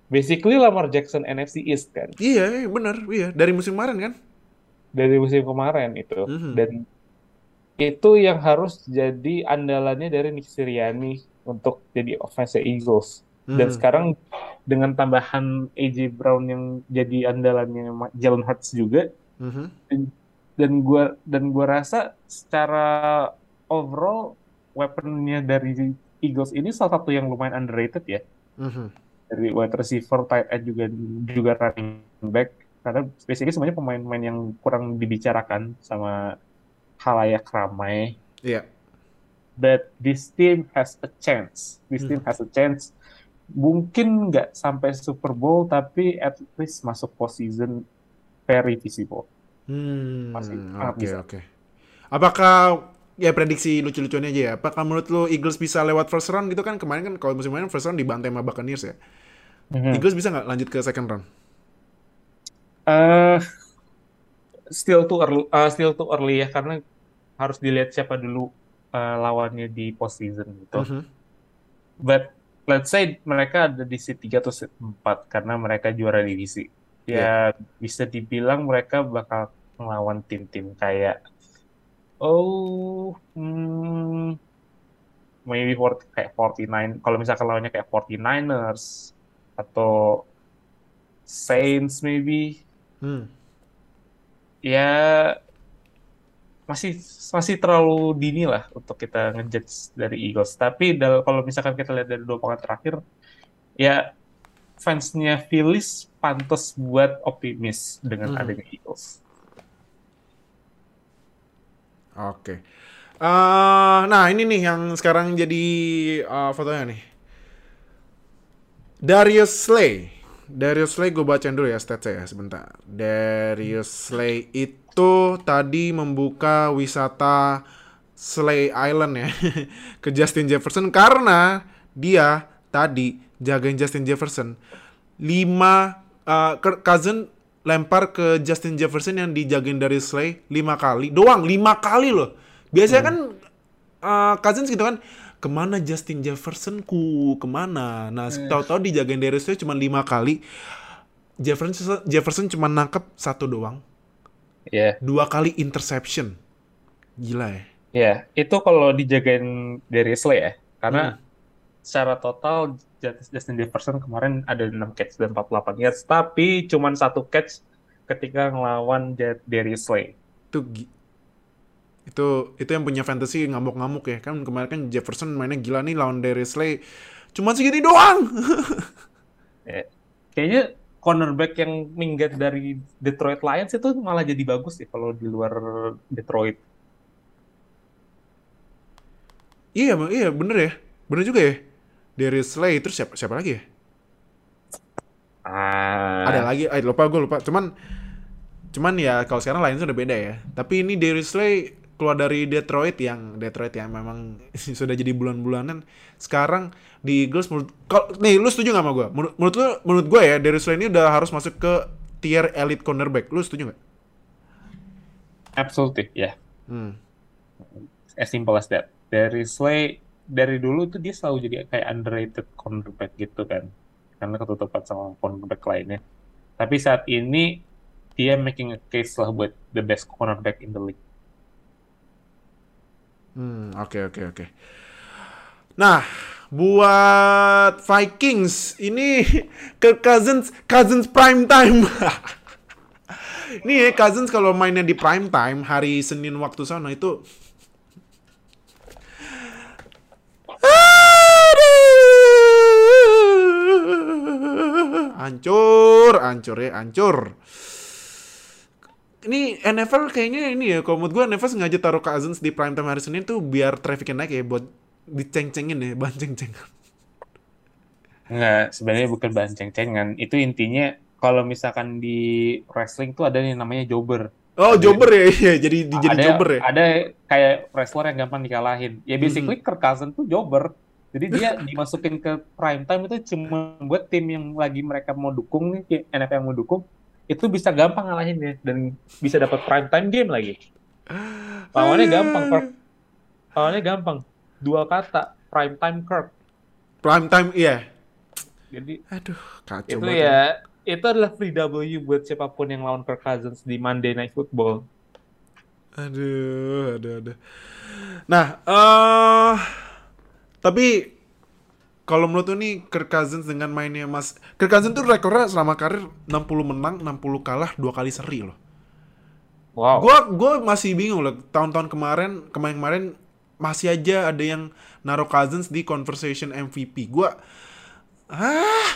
S3: basically Lamar Jackson NFC East kan
S2: iya iya, bener iya dari musim kemarin kan
S3: dari musim kemarin itu
S2: Mhm.
S3: dan itu yang harus jadi andalannya dari Nick Sirianni untuk jadi offense Eagles dan
S2: Mhm.
S3: sekarang dengan tambahan AJ Brown yang jadi andalannya Jalen Hurts juga
S2: Mhm.
S3: dan gua dan gua rasa secara overall weaponnya dari Eagles ini salah satu yang lumayan underrated ya
S2: Mhm.
S3: Dari wide receiver, tight end juga juga running back karena basically semuanya pemain-pemain yang kurang dibicarakan sama halayak ramai.
S2: iya
S3: But this team has a chance. This team
S2: Hmm.
S3: has a chance. Mungkin nggak sampai Super Bowl, tapi at least masuk postseason very visible.
S2: Hmm,
S3: Masih
S2: oke
S3: bisa.
S2: oke. Apakah ya prediksi lucu-lucunya aja ya? Apakah menurut lu Eagles bisa lewat first round gitu kan? Kemarin kan kalau musim kemarin first round dibantai sama Buccaneers ya.
S3: Mhm.
S2: Eagles bisa nggak lanjut ke second round?
S3: Eh, still too early, eh, still too early ya karena harus dilihat siapa dulu eh, lawannya di postseason gitu.
S2: Mhm.
S3: But let's say mereka ada di seat 3 atau seat 4 karena mereka juara divisi. Ya bisa dibilang mereka bakal melawan tim-tim kayak Oh, hmm, maybe 40, kayak 49. Kalau misalkan lawannya kayak 49ers atau Saints maybe.
S2: Hmm.
S3: Ya masih masih terlalu dini lah untuk kita ngejudge dari Eagles. Tapi dal- kalau misalkan kita lihat dari dua pekan terakhir, ya fansnya Phillies pantas buat optimis dengan
S2: Mhm.
S3: adanya Eagles.
S2: Oke. Eh, nah ini nih yang sekarang jadi eh, fotonya nih. Darius Slay. Darius Slay gue bacain dulu ya statsnya ya sebentar. Darius Slay itu tadi membuka wisata Slay Island ya ke Justin Jefferson karena dia tadi jagain Justin Jefferson. Lima eh, Kirk Cousin lempar ke Justin Jefferson yang dijagain dari Slay lima kali doang lima kali loh biasanya kan eh, Cousins gitu kan ke mana Justin Jefferson ku ke mana? Nah tahu-tahu dijagain dari Slay cuma lima kali. Jefferson Jefferson cuma nangkep satu doang.
S3: Ya,
S2: dua kali interception. Gila ya.
S3: Ya itu kalau dijagain dari Slay ya, karena secara total Justin Jefferson kemarin ada 6 catch dan 48 yards, tapi cuman satu catch ketika ngelawan Darius Slay.
S2: itu itu itu yang punya fantasy ngamuk-ngamuk ya kan kemarin kan Jefferson mainnya gila nih lawan Darius Slay cuma segini doang
S3: Ya, Kayaknya cornerback yang minggat dari Detroit Lions itu malah jadi bagus sih kalau di luar Detroit.
S2: Iya, iya bener ya. Bener juga ya. Darius Slay terus siapa siapa lagi ya?
S3: Ah,
S2: Ada lagi, eh, lupa gue lupa. Cuman cuman ya kalau sekarang lain udah beda ya. Tapi ini Darius Slay keluar dari Detroit yang Detroit yang memang sudah jadi bulan-bulanan. Sekarang di Eagles menurut kalau nih lu setuju gak sama gue? Menurut, menurut lu menurut gue ya Darius Slay ini udah harus masuk ke tier elite cornerback. Lu setuju gak?
S3: absolutely, ya.
S2: Hmm.
S3: As simple as that. Dari Slay dari dulu tuh dia selalu jadi kayak underrated cornerback gitu kan. Karena ketutupan sama cornerback lainnya. Tapi saat ini dia making a case lah buat the best cornerback in the league.
S2: Hmm, oke oke oke. Nah, buat Vikings ini ke Cousins Cousins prime time. Nih ya Cousins kalau mainnya di prime time hari Senin waktu sana itu Aduh. Hancur, hancur ya, hancur. Ini NFL kayaknya ini ya, kalau menurut gue NFL sengaja taruh Cousins di prime time hari Senin tuh biar trafficnya naik ya, buat diceng-cengin ya, bahan ceng-cengan.
S3: Enggak, sebenarnya bukan bahan ceng-cengan. Itu intinya kalau misalkan di wrestling tuh ada yang namanya jobber.
S2: Oh,
S3: Ada-
S2: jobber ya, iya, jadi jadi
S3: ada,
S2: jobber ya.
S3: Ada kayak wrestler yang gampang dikalahin. Ya basically
S2: Mhm.
S3: Kirk Cousins tuh jobber. Jadi dia dimasukin ke prime time itu cuma buat tim yang lagi mereka mau dukung nih, kayak NFL yang mau dukung, itu bisa gampang ngalahin ya dan bisa dapat prime time game lagi. Lawannya gampang, Kirk. Lawannya gampang. Dua kata, prime time Kirk.
S2: Prime time, iya.
S3: Jadi
S2: Aduh, kacau
S3: itu
S2: banget.
S3: ya itu adalah free W buat siapa pun yang lawan Kirk Cousins di Monday Night Football.
S2: Aduh, aduh, aduh. Nah, eh tapi kalau menurut lu nih Kirk Cousins dengan mainnya Mas Kirk Cousins tuh rekornya selama karir 60 menang, 60 kalah, dua kali seri loh.
S3: Wow.
S2: Gua gua masih bingung loh. Tahun-tahun kemarin, kemarin-kemarin masih aja ada yang naruh Cousins di conversation MVP. Gua ah,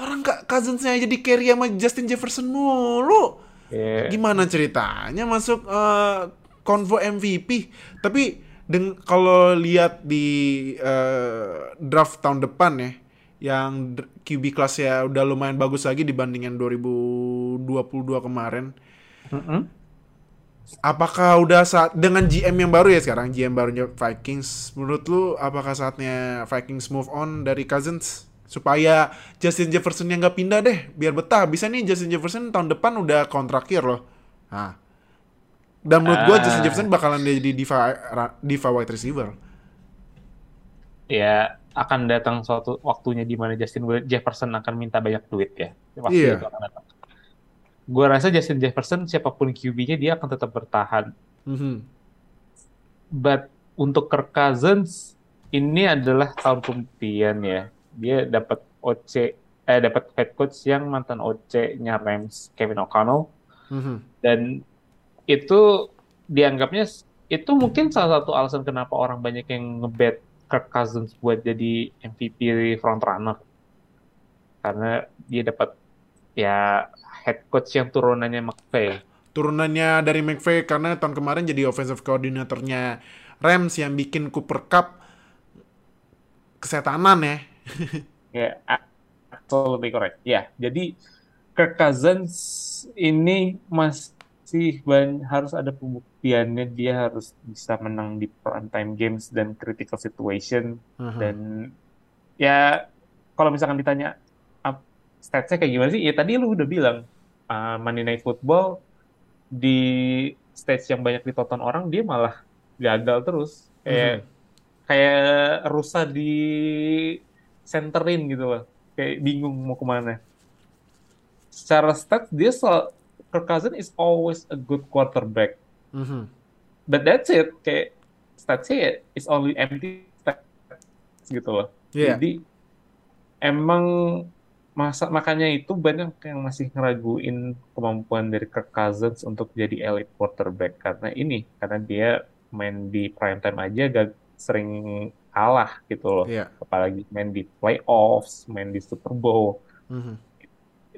S2: orang kak Cousinsnya aja di carry sama Justin Jefferson mulu.
S3: Yeah.
S2: Gimana ceritanya masuk eh, konvo MVP? Tapi deng kalau lihat di eh, draft tahun depan ya, yang QB kelasnya udah lumayan bagus lagi dibandingin 2022 kemarin.
S3: Mm-mm.
S2: Apakah udah saat dengan GM yang baru ya sekarang GM barunya Vikings menurut lu apakah saatnya Vikings move on dari Cousins supaya Justin Jefferson yang nggak pindah deh biar betah bisa nih Justin Jefferson tahun depan udah kontrak year loh nah dan menurut gua
S3: Ah.
S2: Justin Jefferson bakalan jadi diva diva wide receiver
S3: ya akan datang suatu waktunya di mana Justin Jefferson akan minta banyak duit ya. Pasti
S2: Iya.
S3: itu akan datang. Gue rasa Justin Jefferson siapa pun QB-nya dia akan tetap bertahan.
S2: Mhm.
S3: but untuk Kirk Cousins ini adalah tahun pembuktian ya. Dia dapat OC eh dapat head coach yang mantan OC-nya Rams Kevin O'Connell
S2: Mhm.
S3: dan itu dianggapnya itu mungkin salah satu alasan kenapa orang banyak yang ngebet Kirk Cousins buat jadi MVP front runner karena dia dapat ya head coach yang turunannya McVay
S2: Turunannya dari McVay karena tahun kemarin jadi offensive coordinatornya Rams yang bikin Cooper Cup kesetanan ya.
S3: Ya, a- absolutely correct. Ya, jadi Kirk Cousins ini masih ban- harus ada pembuktiannya. Dia harus bisa menang di prime time games dan critical situation.
S2: Mhm.
S3: dan ya kalau misalkan ditanya up, statsnya kayak gimana sih? Ya tadi lu udah bilang uh, Monday Night Football di stage yang banyak ditonton orang dia malah gagal terus. Kayak kayak rusa di centerin gitu loh. Kayak bingung mau ke mana. Secara stats dia sel Kirk Cousins is always a good quarterback
S2: Mhm.
S3: but that's it kayak statsnya is only empty stats gitu loh
S2: Iya.
S3: jadi emang masa makanya itu banyak yang masih ngeraguin kemampuan dari Kirk Cousins untuk jadi elite quarterback karena ini karena dia main di prime time aja gak sering kalah gitu loh
S2: Iya.
S3: apalagi main di playoffs main di Super Bowl
S2: Mhm.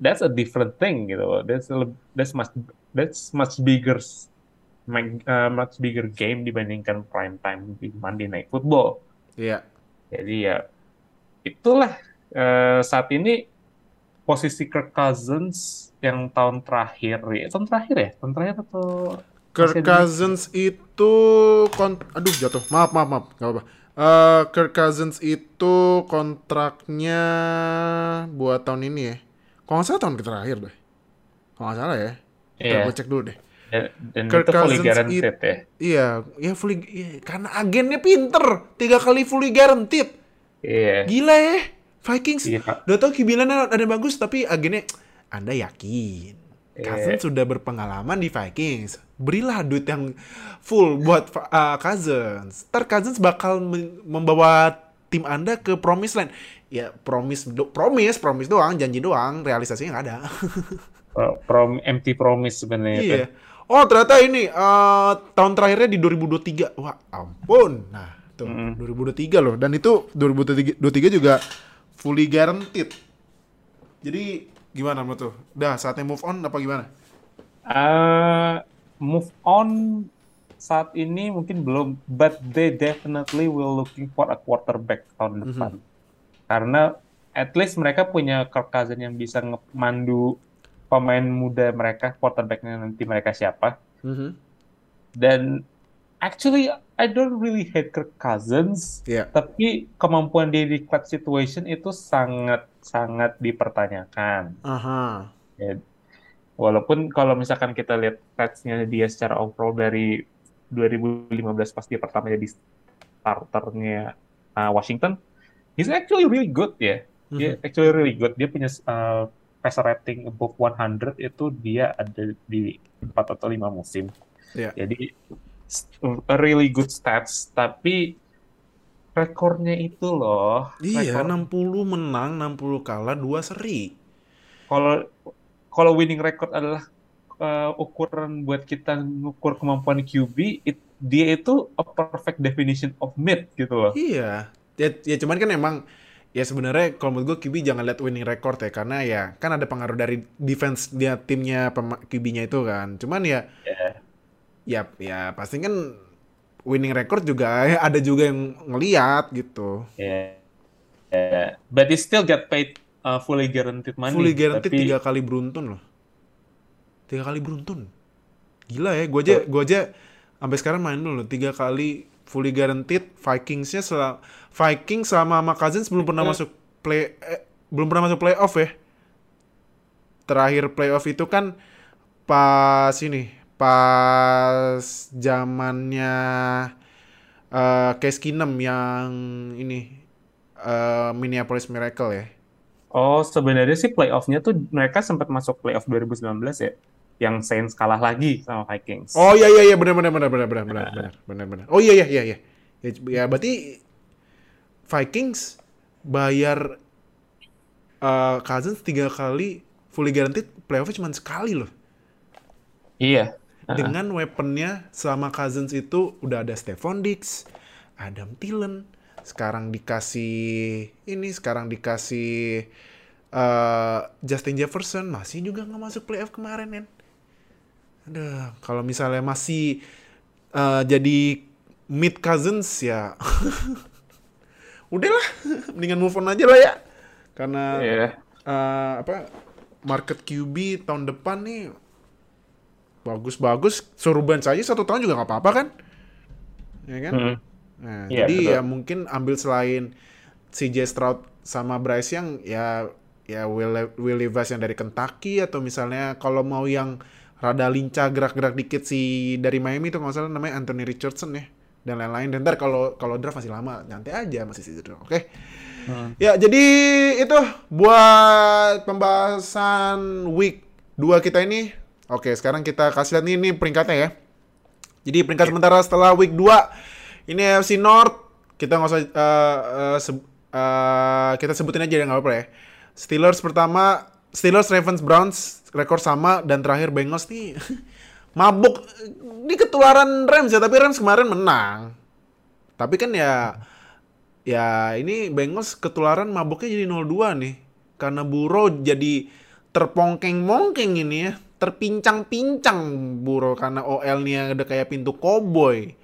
S3: That's a different thing gitu loh that's a, that's much that's much bigger uh, much bigger game dibandingkan prime time di Monday Night Football
S2: Iya.
S3: jadi ya itulah eh, saat ini posisi Kirk Cousins yang tahun terakhir ya tahun terakhir ya tahun terakhir atau
S2: Kirk Cousins itu kon aduh jatuh. Maaf, maaf, maaf. Gak apa-apa. Eh, Kirk Cousins itu kontraknya buat tahun ini ya. Kalau nggak salah tahun terakhir deh. Kalau nggak salah ya. Kita
S3: Iya.
S2: gue cek dulu deh.
S3: dan, dan
S2: Kirk
S3: itu fully guaranteed
S2: it-
S3: ya
S2: Iya, ya fully iya, karena agennya pinter. Tiga kali fully guaranteed.
S3: iya
S2: Gila ya. Vikings
S3: Iya,
S2: udah tau kibilannya ada yang bagus tapi agennya Anda yakin
S3: Iya.
S2: Cousins sudah berpengalaman di Vikings. Berilah duit yang full buat uh, Cousins. Ntar Cousins bakal membawa tim Anda ke promise land. Ya promise, do- promise, promise doang, janji doang, realisasinya nggak ada.
S3: Pro- prom empty promise sebenarnya
S2: iya. Oh ternyata ini uh, tahun terakhirnya di 2023. Wah ampun. Nah tuh
S3: Mm.
S2: 2023 loh. Dan itu 2023 juga fully guaranteed. Jadi gimana menurut tuh? Udah saatnya move on apa gimana?
S3: Uh, move on saat ini mungkin belum, but they definitely will looking for a quarterback tahun depan. Karena at least mereka punya Kirk Cousins yang bisa ngemandu pemain muda mereka, quarterbacknya nanti mereka siapa. Dan actually I don't really hate Kirk Cousins,
S2: Iya.
S3: tapi kemampuan dia di clutch situation itu sangat sangat dipertanyakan.
S2: Aha.
S3: Ya, walaupun kalau misalkan kita lihat stats-nya dia secara overall dari 2015 pas dia pertama jadi starternya uh, Washington, he's actually really good ya. Dia actually really good. Dia punya uh, passer rating above 100 itu dia ada di 4 atau 5 musim.
S2: Iya.
S3: Jadi a really good stats, tapi rekornya itu loh.
S2: Iya,
S3: rekor-
S2: 60 menang, 60 kalah, 2 seri.
S3: kalau kalau winning record adalah uh, ukuran buat kita ngukur kemampuan QB, it- dia itu a perfect definition of mid gitu loh.
S2: Iya. Ya, ya cuman kan emang ya sebenarnya kalau menurut gue QB jangan lihat winning record ya karena ya kan ada pengaruh dari defense dia timnya QB-nya itu kan. Cuman ya ya ya pasti kan winning record juga ya ada juga yang ngeliat gitu.
S3: Yeah. Yeah. But he still get paid uh, fully guaranteed money.
S2: Fully guaranteed
S3: Tapi-
S2: tiga kali beruntun loh. Tiga kali beruntun. Gila ya, gue aja gue aja sampai sekarang main dulu loh, tiga kali fully guaranteed Vikingsnya selama Vikings sama sama Cousins belum pernah
S3: Eh.
S2: masuk play eh, belum pernah masuk playoff ya. Terakhir playoff itu kan pas ini pas zamannya eh Case Keenum yang ini eh, Minneapolis Miracle ya.
S3: Oh, sebenarnya sih playoff-nya tuh mereka sempat masuk playoff 2019 ya. Yang Saints kalah lagi sama Vikings.
S2: Oh iya iya iya benar benar benar benar benar benar benar benar benar. Oh iya iya iya iya. Ya, ya berarti Vikings bayar uh, Cousins tiga kali fully guaranteed playoff cuma sekali loh.
S3: Iya.
S2: Dengan weaponnya selama Cousins itu udah ada Stephon Diggs, Adam Thielen, sekarang dikasih ini, sekarang dikasih uh, Justin Jefferson, masih juga nggak masuk playoff kemarin kan. Aduh, kalau misalnya masih uh, jadi mid Cousins ya, udahlah, mendingan move on aja lah ya, karena
S3: Iya.
S2: uh, apa market QB tahun depan nih bagus-bagus suruh bench aja satu tahun juga nggak apa-apa kan ya kan
S3: Mm.
S2: nah,
S3: Iya,
S2: jadi
S3: betul.
S2: ya mungkin ambil selain CJ Stroud sama Bryce Young ya ya Will, Will Levis yang dari Kentucky atau misalnya kalau mau yang rada lincah gerak-gerak dikit si dari Miami itu nggak salah namanya Anthony Richardson ya dan lain-lain dan ntar kalau kalau draft masih lama nyantai aja masih sih oke
S3: Hmm.
S2: Ya, jadi itu buat pembahasan week 2 kita ini. Oke, sekarang kita kasih lihat nih ini peringkatnya ya. Jadi peringkat sementara setelah week 2 ini AFC North kita nggak usah eh, eh, seb- eh, kita sebutin aja ya nggak apa-apa ya. Steelers pertama, Steelers, Ravens, Browns rekor sama dan terakhir Bengals nih mabuk di ketularan Rams ya, tapi Rams kemarin menang. Tapi kan ya ya ini Bengals ketularan mabuknya jadi 0-2 nih. Karena Burrow jadi terpongkeng-mongkeng ini ya. Terpincang-pincang Burrow karena OL-nya udah kayak pintu koboi.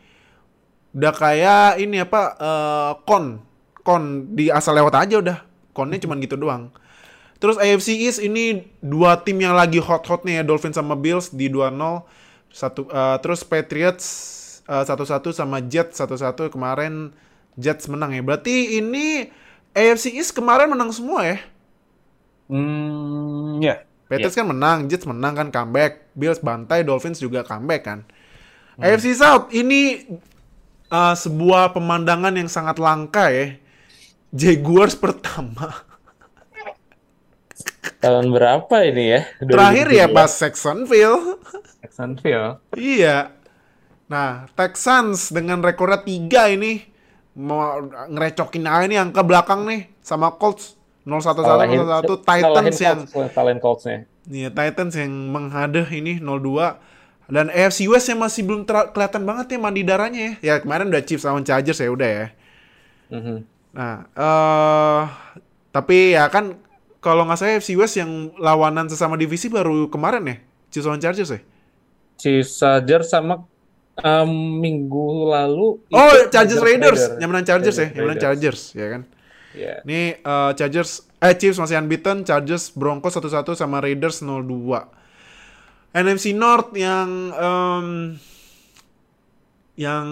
S2: Udah kayak ini apa eh, kon. Kon di asal lewat aja udah. Konnya cuman gitu doang. Terus AFC East ini dua tim yang lagi hot-hotnya ya Dolphins sama Bills di 2-0. Satu eh, terus Patriots eh, satu-satu sama Jets satu-satu kemarin Jets menang ya. Berarti ini AFC East kemarin menang semua ya.
S3: Hmm, ya.
S2: Patriots kan menang, Jets menang kan comeback, Bills bantai, Dolphins juga comeback kan. AFC South ini uh, sebuah pemandangan yang sangat langka ya. Jaguars pertama.
S3: Tahun berapa ini ya?
S2: Terakhir ya pas Jacksonville.
S3: Jacksonville.
S2: iya. Nah, Texans dengan rekornya 3 ini mau ngerecokin aja nih angka belakang nih sama Colts 0-1-1 0-1 Titans yang
S3: Talent Colts-nya.
S2: Iya, Titans yang menghadeh ini 0-2 dan AFC West yang masih belum kelihatan banget ya mandi darahnya ya. Ya kemarin udah Chiefs lawan Chargers ya udah ya.
S3: Mhm.
S2: Nah, eh tapi ya kan kalau nggak salah AFC West yang lawanan sesama divisi baru kemarin ya. Chiefs lawan Chargers ya.
S3: Chiefs Chargers sama em, minggu lalu
S2: Oh, Chargers Raiders.
S3: Raider.
S2: Yang menang Chargers ya, yang menang
S3: Raiders.
S2: Chargers ya kan.
S3: Iya.
S2: Ini eh, Chargers eh Chiefs masih unbeaten, Chargers Broncos 1-1 sama Raiders 0-2. NFC North yang em, yang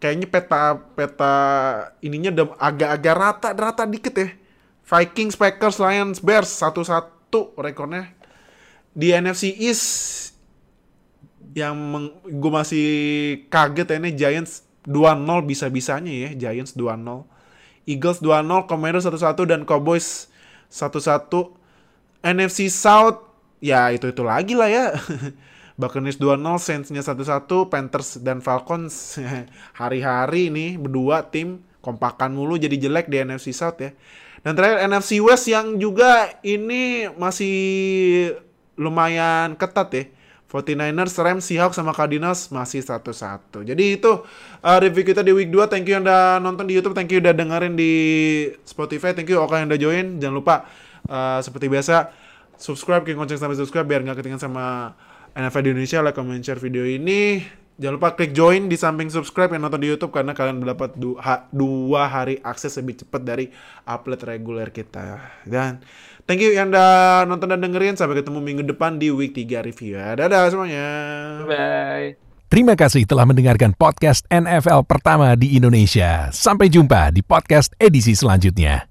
S2: kayaknya peta peta ininya udah agak-agak rata rata dikit ya. Vikings, Packers, Lions, Bears 1-1 rekornya. Di NFC East yang gue masih kaget ya ini Giants 2-0 bisa-bisanya ya Giants 2-0 Eagles 2-0 Commanders 1-1 dan Cowboys 1-1 NFC South ya itu-itu lagi lah ya. Buccaneers 2-0 Saints-nya 1-1 Panthers dan Falcons. Hari-hari ini berdua tim kompakan mulu jadi jelek di NFC South ya dan terakhir NFC West yang juga ini masih lumayan ketat ya 49ers, Rams, Seahawks, sama Cardinals masih satu-satu. Jadi itu uh, review kita di week 2. Thank you yang udah nonton di YouTube. Thank you udah dengerin di Spotify. Thank you Oka yang udah join. Jangan lupa uh, seperti biasa subscribe, klik lonceng sampai subscribe biar nggak ketinggalan sama NFL di Indonesia. Like, comment, share video ini. Jangan lupa klik join di samping subscribe yang nonton di YouTube karena kalian mendapat du- ha- dua hari akses lebih cepat dari upload reguler kita. Dan thank you yang udah nonton dan dengerin. Sampai ketemu minggu depan di week 3 review ya. Dadah semuanya.
S3: Bye.
S1: Terima kasih telah mendengarkan podcast NFL pertama di Indonesia. Sampai jumpa di podcast edisi selanjutnya.